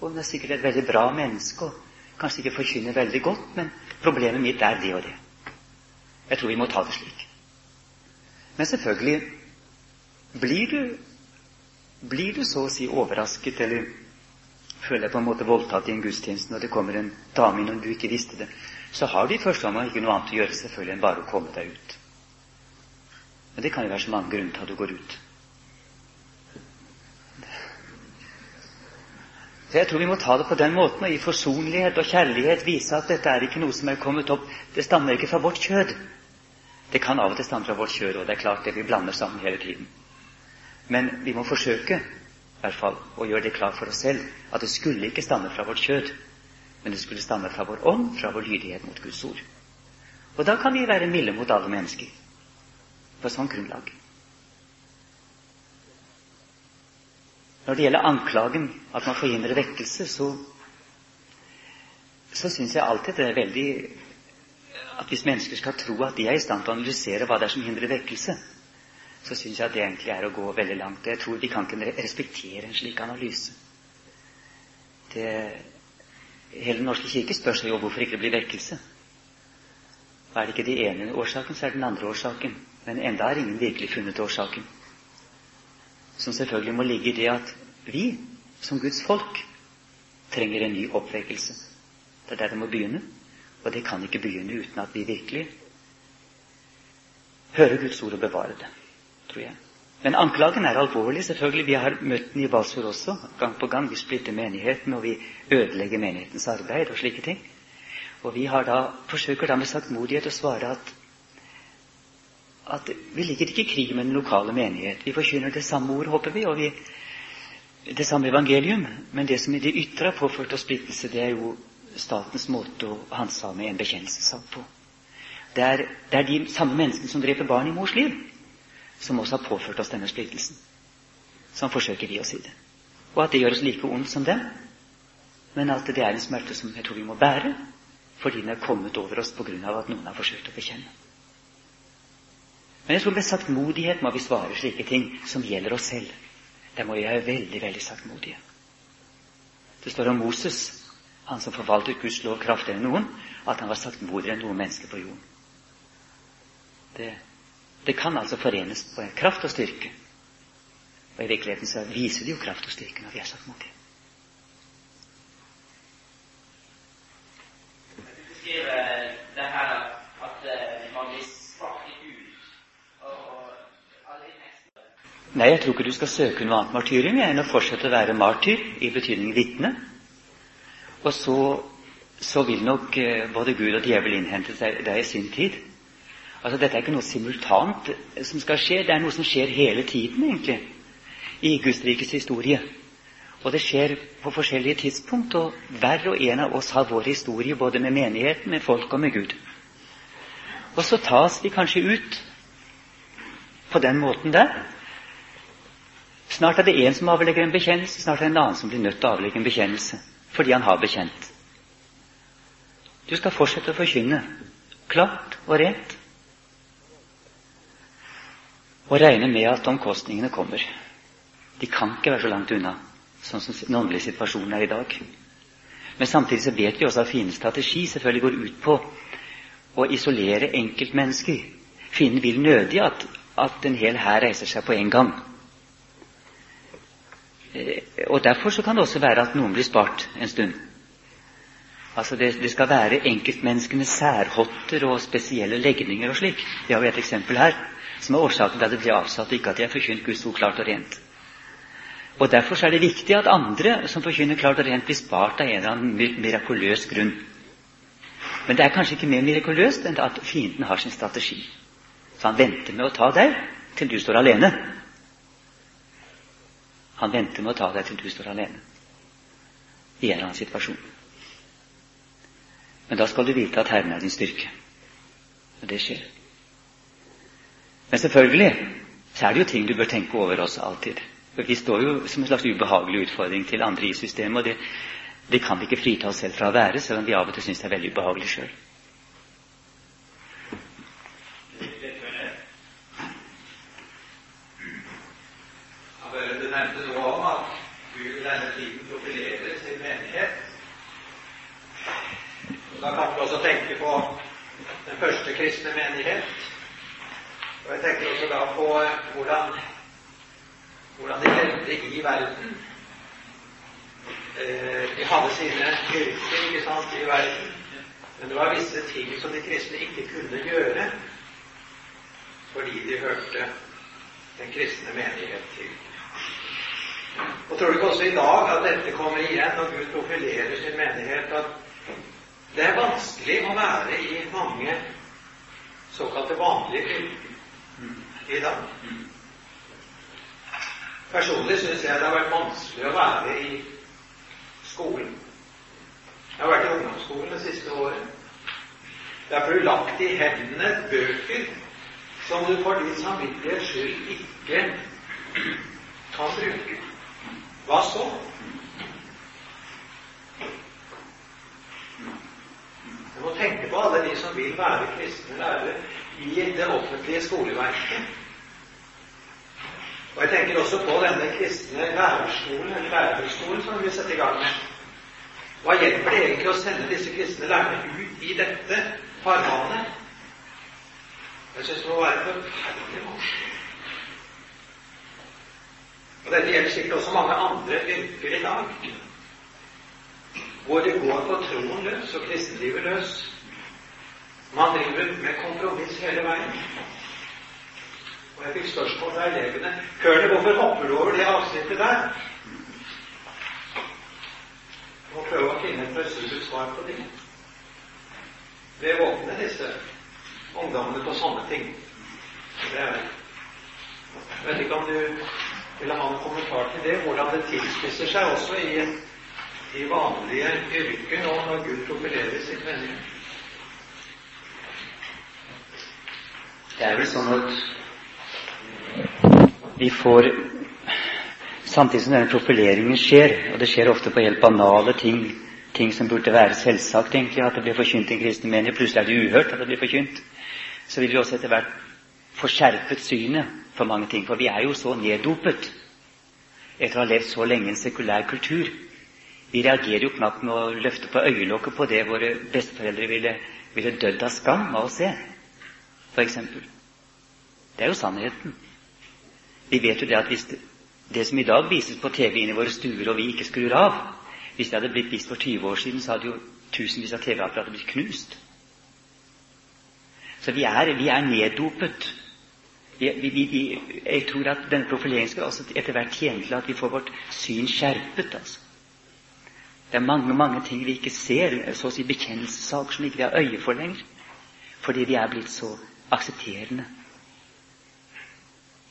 Og hun er sikkert et veldig bra menneske og kanskje ikke forkynner veldig godt, men problemet mitt er det og det. Jeg tror vi må ta det slik. Men selvfølgelig blir du, blir du så å si overrasket eller føler deg på en måte voldtatt i en gudstjeneste når det kommer en dame inn og du ikke visste det, så har du i første omgang ikke noe annet å gjøre selvfølgelig enn bare å komme deg ut. Men det kan jo være så mange grunner til at du går ut. Så jeg tror vi må ta det på den måten og i forsonlighet og kjærlighet vise at dette er ikke noe som er kommet opp Det stammer ikke fra vårt kjød. Det kan av og til stamme fra vårt kjød, og det er klart det vi blander sammen hele tiden. Men vi må forsøke i hvert fall, å gjøre det klart for oss selv at det skulle ikke stamme fra vårt kjød, men det skulle stamme fra vår ånd, fra vår lydighet mot Guds ord. Og da kan vi være milde mot alle mennesker på sånn grunnlag. Når det gjelder anklagen at man forhindrer vekkelse, så, syns jeg alltid det er veldig at hvis mennesker skal tro at de er i stand til å analysere hva det er som hindrer vekkelse, så syns jeg at det egentlig er å gå veldig langt. Jeg tror vi kan ikke respektere en slik analyse. Det, hele Den norske kirke spør seg jo hvorfor ikke det blir vekkelse. Er det ikke den ene årsaken, så er det den andre årsaken. Men enda har ingen virkelig funnet årsaken. Som selvfølgelig må ligge i det at vi, som Guds folk, trenger en ny oppvekkelse. Det er der det må begynne. Og det kan ikke begynne uten at vi virkelig hører Guds ord og bevarer det tror jeg. Men anklagen er alvorlig. selvfølgelig. Vi har møtt den i Balsfjord også. Gang på gang. Vi splitter menigheten, og vi ødelegger menighetens arbeid og slike ting. Og vi har da, forsøker da med saktmodighet å svare at, at vi ligger ikke i krig med den lokale menighet. Vi forkynner det samme ord, håper vi, og vi, det samme evangelium. Men det som i det ytre har påført oss splittelse, det er jo statens måte å handsame en bekjennelsessak på. Det er, det er de samme menneskene som dreper barn i mors liv som også har påført oss denne splittelsen. Sånn forsøker vi å si det. Og at det gjør oss like ondt som dem, men at det er en smerte som jeg tror vi må bære, fordi den er kommet over oss på grunn av at noen har forsøkt å bekjenne. Men jeg tror med saktmodighet må vi svare slike ting som gjelder oss selv. Der må vi være veldig, veldig saktmodige. Det står om Moses, han som forvaltet Guds lov kraftigere enn noen, at han var saktmodigere enn noen mennesker på jorden. Det det kan altså forenes på kraft og styrke. Og i virkeligheten så viser det jo kraft og styrke når vi er saktmodige. Nei, jeg tror ikke du skal søke noe annet martyrium enn å fortsette å være martyr, i betydning vitne. Og så, så vil nok eh, både Gud og djevel innhente deg i sin tid. Altså, Dette er ikke noe simultant som skal skje, det er noe som skjer hele tiden, egentlig, i Guds rikes historie. Og det skjer på forskjellige tidspunkt, og hver og en av oss har vår historie, både med menigheten, med folk og med Gud. Og så tas vi kanskje ut på den måten der. Snart er det en som avlegger en bekjennelse, snart er det en annen som blir nødt til å avlegge en bekjennelse fordi han har bekjent. Du skal fortsette å forkynne klart og rent og regne med at omkostningene kommer. De kan ikke være så langt unna, sånn som den åndelige situasjonen er i dag. Men samtidig så vet vi også at fiendens strategi selvfølgelig går ut på å isolere enkeltmennesker. Fienden vil nødig at, at en hel hær reiser seg på en gang. Eh, og Derfor så kan det også være at noen blir spart en stund. Altså det, det skal være enkeltmenneskenes særhotter og spesielle legninger og slik. Det har vi et eksempel her, som er årsaken til at det blir avsatt, ikke at de har forkynt Guds ord klart og rent. Og Derfor så er det viktig at andre som forkynner klart og rent, blir spart av en eller annen mirakuløs grunn. Men det er kanskje ikke mer mirakuløst enn at fienden har sin strategi. Så han venter med å ta deg til du står alene. Han venter med å ta deg til du står alene i en eller annen situasjon. Men da skal du vite at Herren er din styrke. Og det skjer. Men selvfølgelig så er det jo ting du bør tenke over også alltid. For Vi står jo som en slags ubehagelig utfordring til andre i systemet. og det, det kan vi ikke frita oss selv fra å være, selv om vi av og til syns det er veldig ubehagelig sjøl. Du nevnte noe om at Gud i denne tiden profilerer sin menighet. Da kan vi også tenke på den første kristne menighet. Og jeg tenker også da på hvordan, hvordan de levde i verden. Eh, de hadde sine yrker ikke sant, i verden, men det var visse ting som de kristne ikke kunne gjøre fordi de hørte den kristne menighet til. Og tror du ikke også i dag at dette kommer igjen når Gud profilerer sin menighet, at det er vanskelig å være i mange såkalte vanlige kvinnen i dag? Personlig syns jeg det har vært vanskelig å være i skolen. Jeg har vært i ungdomsskolen det siste året. Der får du lagt i hendene bøker som du for din samvittighets skyld ikke kan bruke. Hva så? Du må tenke på alle de som vil være kristne lærere i det offentlige skoleverket. Og jeg tenker også på denne kristne lærerskolen, eller lærerskolen som vi setter i gang med. Hva hjelper det egentlig å sende disse kristne lærerne ut i dette farvannet? Jeg syns det må være forferdelig vanskelig. Og Dette gjelder sikkert også mange andre yrker i dag, hvor det går på troen løs og kristenlivet løs. Man driver med kompromiss hele veien. Og jeg fikk spørsmål fra elevene Kørne, hvorfor hopper du over det avsnittet der? Jeg må prøve å finne et presist svar på det. Det våkner disse ungdommene på sånne ting. Det er, jeg vet ikke om du ville ha en kommentar til det, hvordan det tilspisser seg også i, i vanlige yrker nå når Gud opererer sitt venner. Det er vel sånn at vi får Samtidig som denne profileringen skjer, og det skjer ofte på helt banale ting, ting som burde være selvsagt, egentlig, at det blir forkynt i en kristen menighet, plutselig er det uhørt at det blir forkynt, så vil vi også etter hvert få skjerpet synet for mange ting. For vi er jo så neddopet etter å ha levd så lenge i en sekulær kultur. Vi reagerer jo knapt med å løfte på øyelokket på det våre besteforeldre ville, ville dødd av skam av å se, f.eks. Det er jo sannheten. Vi vet jo det at hvis det, det som i dag vises på TV inn i våre stuer, og vi ikke skrur av Hvis det hadde blitt vist for 20 år siden, så hadde jo tusenvis av TV-apparater blitt knust. Så vi er, vi er neddopet jeg, vi, vi, jeg tror at denne profileringen skal også etter hvert tjene til at vi får vårt syn skjerpet. altså. Det er mange mange ting vi ikke ser, så å si bekjennelsessaker som ikke vi har øye for lenger, fordi vi er blitt så aksepterende.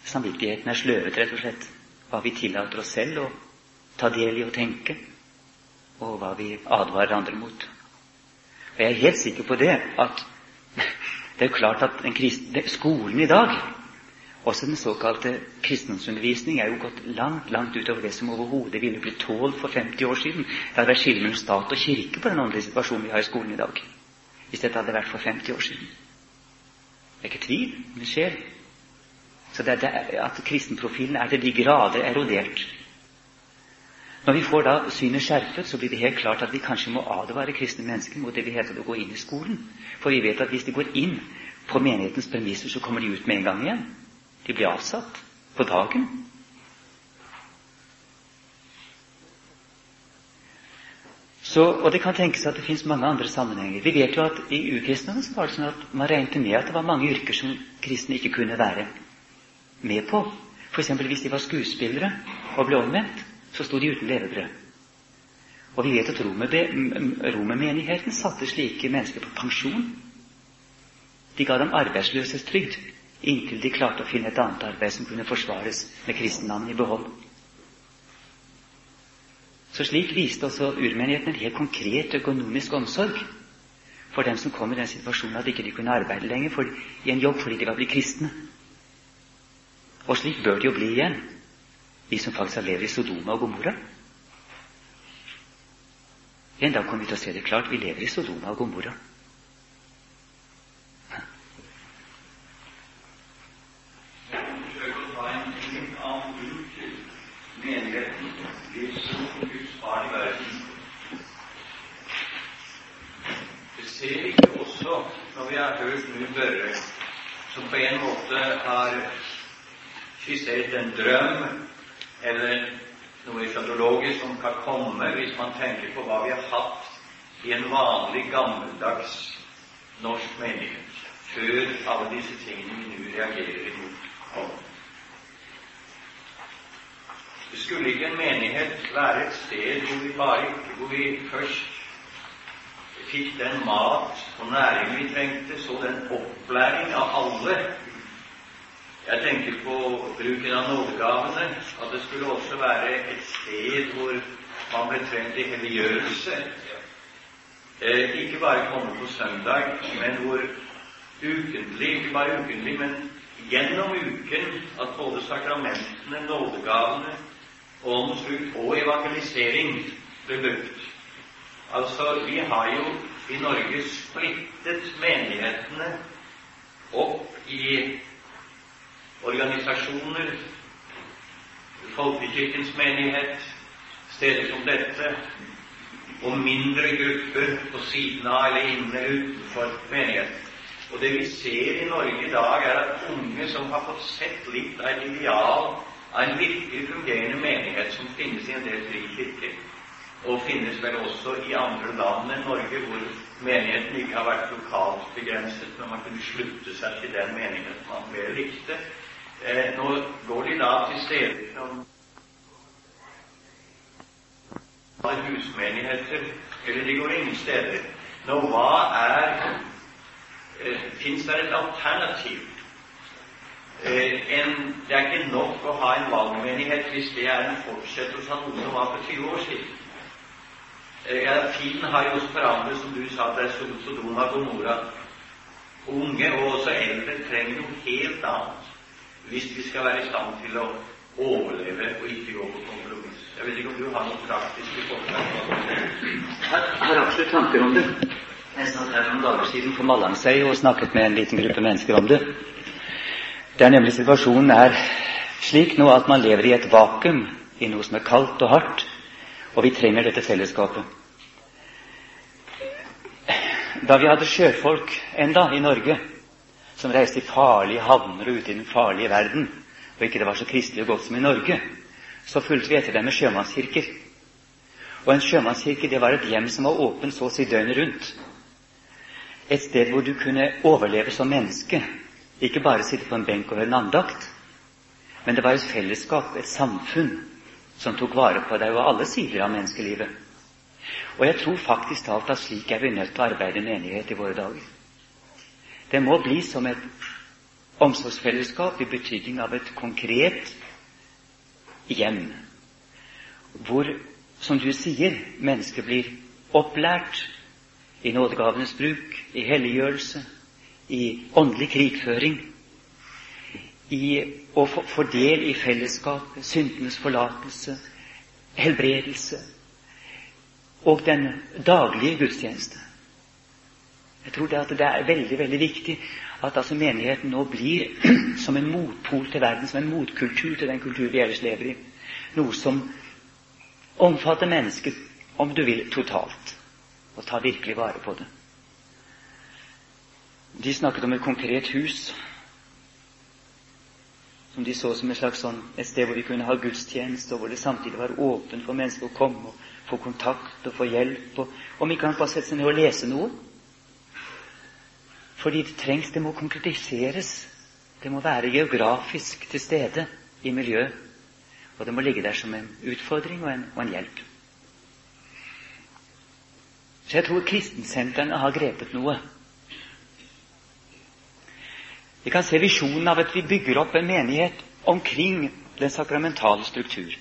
Samvittigheten er sløvet, rett og slett. Hva vi tillater oss selv å ta del i og tenke, og hva vi advarer andre mot. Og Jeg er helt sikker på det at [laughs] det er klart at kristne, skolen i dag, også den såkalte kristendomsundervisning, er jo gått langt langt utover det som overhodet ville blitt tålt for 50 år siden. Det hadde vært skille mellom stat og kirke på den åndelige situasjonen vi har i skolen i dag. Hvis dette hadde vært for 50 år siden. Det er ikke tvil, men det skjer. Så det er at kristenprofilen er til de grader erodert. Når vi får da synet skjerpet, så blir det helt klart at vi kanskje må advare kristne mennesker mot det vi heter å gå inn i skolen. For vi vet at hvis de går inn på menighetens premisser, så kommer de ut med en gang igjen. De blir avsatt på dagen. Så, og det kan tenkes at det finnes mange andre sammenhenger. Vi vet jo at i ukristendommen så var det sånn at man regnet med at det var mange yrker som kristne ikke kunne være med på. F.eks. hvis de var skuespillere og ble omvendt så sto de uten levebrød. Og vi vet at romermenigheten satte slike mennesker på pensjon. De ga dem arbeidsløshetstrygd inntil de klarte å finne et annet arbeid som kunne forsvares med kristennavnet i behold. Så slik viste også urmenigheten en helt konkret økonomisk omsorg for dem som kom i den situasjonen at ikke de kunne arbeide lenger for, i en jobb fordi de var blitt kristne. Og slik bør det jo bli igjen vi som faktisk levd i Sodoma og Gomorra. En dag kommer vi til å se det klart. Vi lever i Sodoma og Gomorra. ser ikke også, vi har hørt Gud Børre, som på en måte har skissert en drøm eller noe eschatologisk som kan komme hvis man tenker på hva vi har hatt i en vanlig, gammeldags norsk menighet før alle disse tingene vi nå reagerer imot, kom. Det skulle ikke en menighet være et sted hvor vi bare ikke, hvor vi først fikk den mat og næring vi trengte, så den opplæring av alle jeg tenker på bruken av nådegavene, at det skulle også være et sted hvor man ble trent i helliggjørelse. Eh, ikke bare komme på søndag, men hvor ukentlig, ikke bare ukentlig, men gjennom uken at både sakramentene, nådegavene, åndens frukt og evangelisering ble brukt. Altså, vi har jo i Norge splittet menighetene opp i organisasjoner, Folkekirkens menighet, steder som dette, og mindre grupper på siden av eller inne utenfor menigheten. Og det vi ser i Norge i dag, er at unge som har fått sett litt av et ideal av en virkelig fungerende menighet som finnes i en del frikirker, og finnes vel også i andre land enn Norge, hvor menigheten ikke har vært lokalt begrenset, men man kunne slutte seg til den menigheten man vel likte. Eh, nå går de da til steder som husmenigheter, eller de går ingen steder. Nå, hva er eh, Fins det et alternativ? Eh, en, det er ikke nok å ha en valgmenighet hvis det er en fortsettelse av noe som var for 20 år siden. Tiden har jo forandret, som du sa, det er Sodoma og Gomorra. Unge og også eldre trenger noe helt annet hvis vi skal være i stand til å overleve og ikke gå på kompromiss. Jeg vet ikke om du har noen praktiske forslag? Har absolutt tanker om det. Jeg satt her noen dager siden på Mallangsøy og snakket med en liten gruppe mennesker om det. Det er nemlig situasjonen er slik nå at man lever i et vakuum, i noe som er kaldt og hardt, og vi trenger dette fellesskapet. Da vi hadde sjøfolk enda i Norge, som reiste i farlige havner og ute i den farlige verden, og ikke det var så kristelig og godt som i Norge, så fulgte vi etter dem med sjømannskirker. Og en sjømannskirke det var et hjem som var åpent så å si døgnet rundt. Et sted hvor du kunne overleve som menneske Ikke bare sitte på en benk og høre en andakt, men det var et fellesskap, et samfunn, som tok vare på deg og alle sider av menneskelivet. Og jeg tror faktisk talt at slik er vi nødt til å arbeide med menighet i våre dager. Det må bli som et omsorgsfellesskap i betydning av et konkret hjem, hvor, som du sier, mennesker blir opplært i nådegavenes bruk, i helliggjørelse, i åndelig krigføring, i å få del i fellesskapet, syndenes forlatelse, helbredelse og den daglige gudstjeneste. Jeg tror det, det er veldig veldig viktig at altså menigheten nå blir [clears throat] som en motpol til verden, som en motkultur til den kultur vi ellers lever i. Noe som omfatter mennesket, om du vil, totalt. Og tar virkelig vare på det. De snakket om et konkret hus som de så som et slags sånn, et sted hvor vi kunne ha gudstjeneste, og hvor det samtidig var åpent for mennesker å komme og få kontakt og få hjelp. Og, om ikke han bare sette seg ned og lese noe. Fordi det trengs, det må konkretiseres. Det må være geografisk til stede i miljøet. Og det må ligge der som en utfordring og en, og en hjelp. Så jeg tror kristensentrene har grepet noe. Vi kan se visjonen av at vi bygger opp en menighet omkring den sakramentale struktur.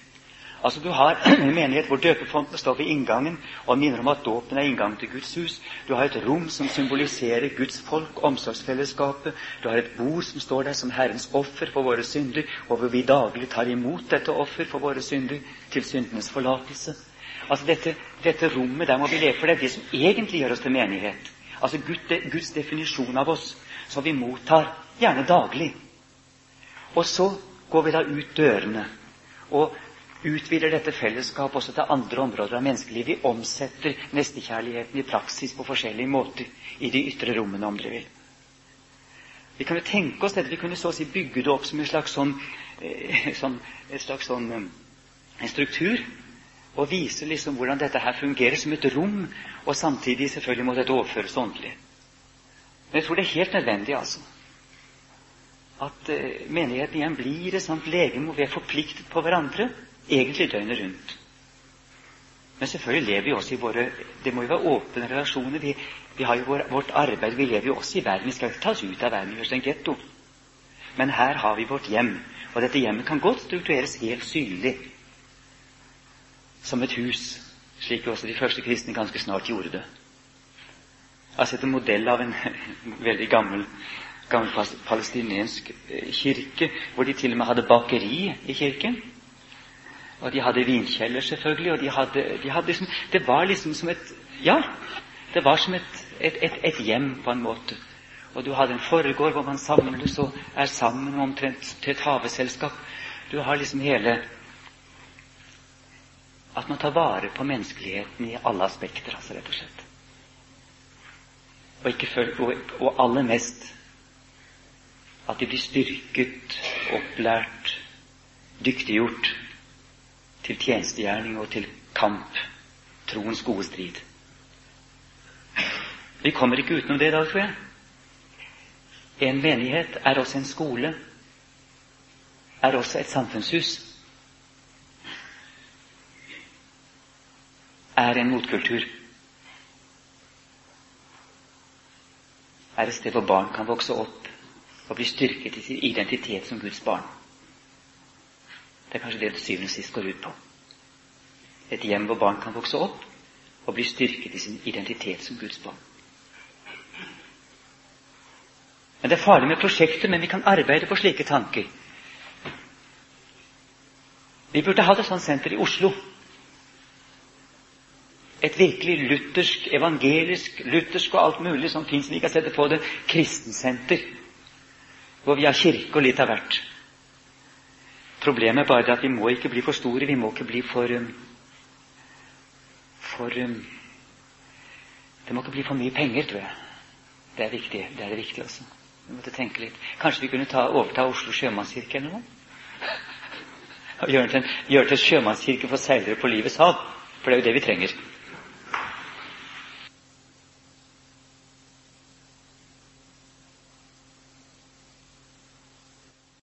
Altså Du har [clears throat] en menighet hvor døpefonten står ved inngangen og minner om at dåpen er inngangen til Guds hus. Du har et rom som symboliserer Guds folk, omsorgsfellesskapet. Du har et bord som står der som Herrens offer for våre synder, og hvor vi daglig tar imot dette offer for våre synder til syndenes forlatelse. Altså dette, dette rommet, der må vi leve, for det er det som egentlig gjør oss til menighet. Altså Guds, definisjon av oss, som vi mottar gjerne daglig. Og så går vi da ut dørene og utvider dette fellesskapet også til andre områder av menneskelivet. Vi omsetter nestekjærligheten i praksis på forskjellige måter i de ytre rommene, om dere vil. Vi kan jo tenke oss dette, vi kunne så å si bygge det opp som en slags sånn, eh, [laughs] sånn, et slags sånn eh, en struktur. Og vise liksom hvordan dette her fungerer som et rom, og samtidig selvfølgelig må dette overføres åndelig. Men jeg tror det er helt nødvendig, altså at eh, menigheten igjen blir et sånt legeme hvor vi er forpliktet på hverandre, egentlig døgnet rundt. Men selvfølgelig lever vi også i våre Det må jo være åpne relasjoner. Vi, vi har jo vår, vårt arbeid. Vi lever jo også i verden. Vi skal ikke ta oss ut av verden og gjøres en getto. Men her har vi vårt hjem. Og dette hjemmet kan godt struktureres helt synlig som et hus, slik også de første kristne ganske snart gjorde det. Altså en modell av en [laughs] veldig gammel gammel palestinensk eh, kirke, hvor de til og med hadde bakeri i kirken. Og de hadde vinkjeller, selvfølgelig. og de hadde, de hadde liksom, Det var liksom som et Ja, det var som et, et, et, et hjem, på en måte. Og du hadde en foregård hvor man samles og er sammen omtrent til et haveselskap. Du har liksom hele At man tar vare på menneskeligheten i alle aspekter, altså, rett og slett. Og, ikke, og, og aller mest at de blir styrket, opplært, dyktiggjort til tjenestegjerning og til kamp, troens gode strid. Vi kommer ikke utenom det i dag, tror jeg. En menighet er også en skole, er også et samfunnshus. Er en motkultur. Er et sted hvor barn kan vokse opp og bli styrket i sin identitet som Guds barn. Det er kanskje det det syvende og sist går ut på. Et hjem hvor barn kan vokse opp og bli styrket i sin identitet som Guds barn. Men Det er farlig med prosjekter, men vi kan arbeide på slike tanker. Vi burde hatt et sånt senter i Oslo. Et virkelig luthersk, evangelisk, luthersk og alt mulig som fins. Vi kan sette på det kristensenter hvor vi har kirke og litt av hvert. Problemet er bare at vi må ikke bli for store. Vi må ikke bli for um, For um, Det må ikke bli for mye penger, tror jeg. Det er viktig. Det er det viktige også. Vi måtte tenke litt. Kanskje vi kunne ta, overta Oslo sjømannskirke eller noe? [laughs] Gjøre det til en sjømannskirke for seilere på livets hav. For det er jo det vi trenger.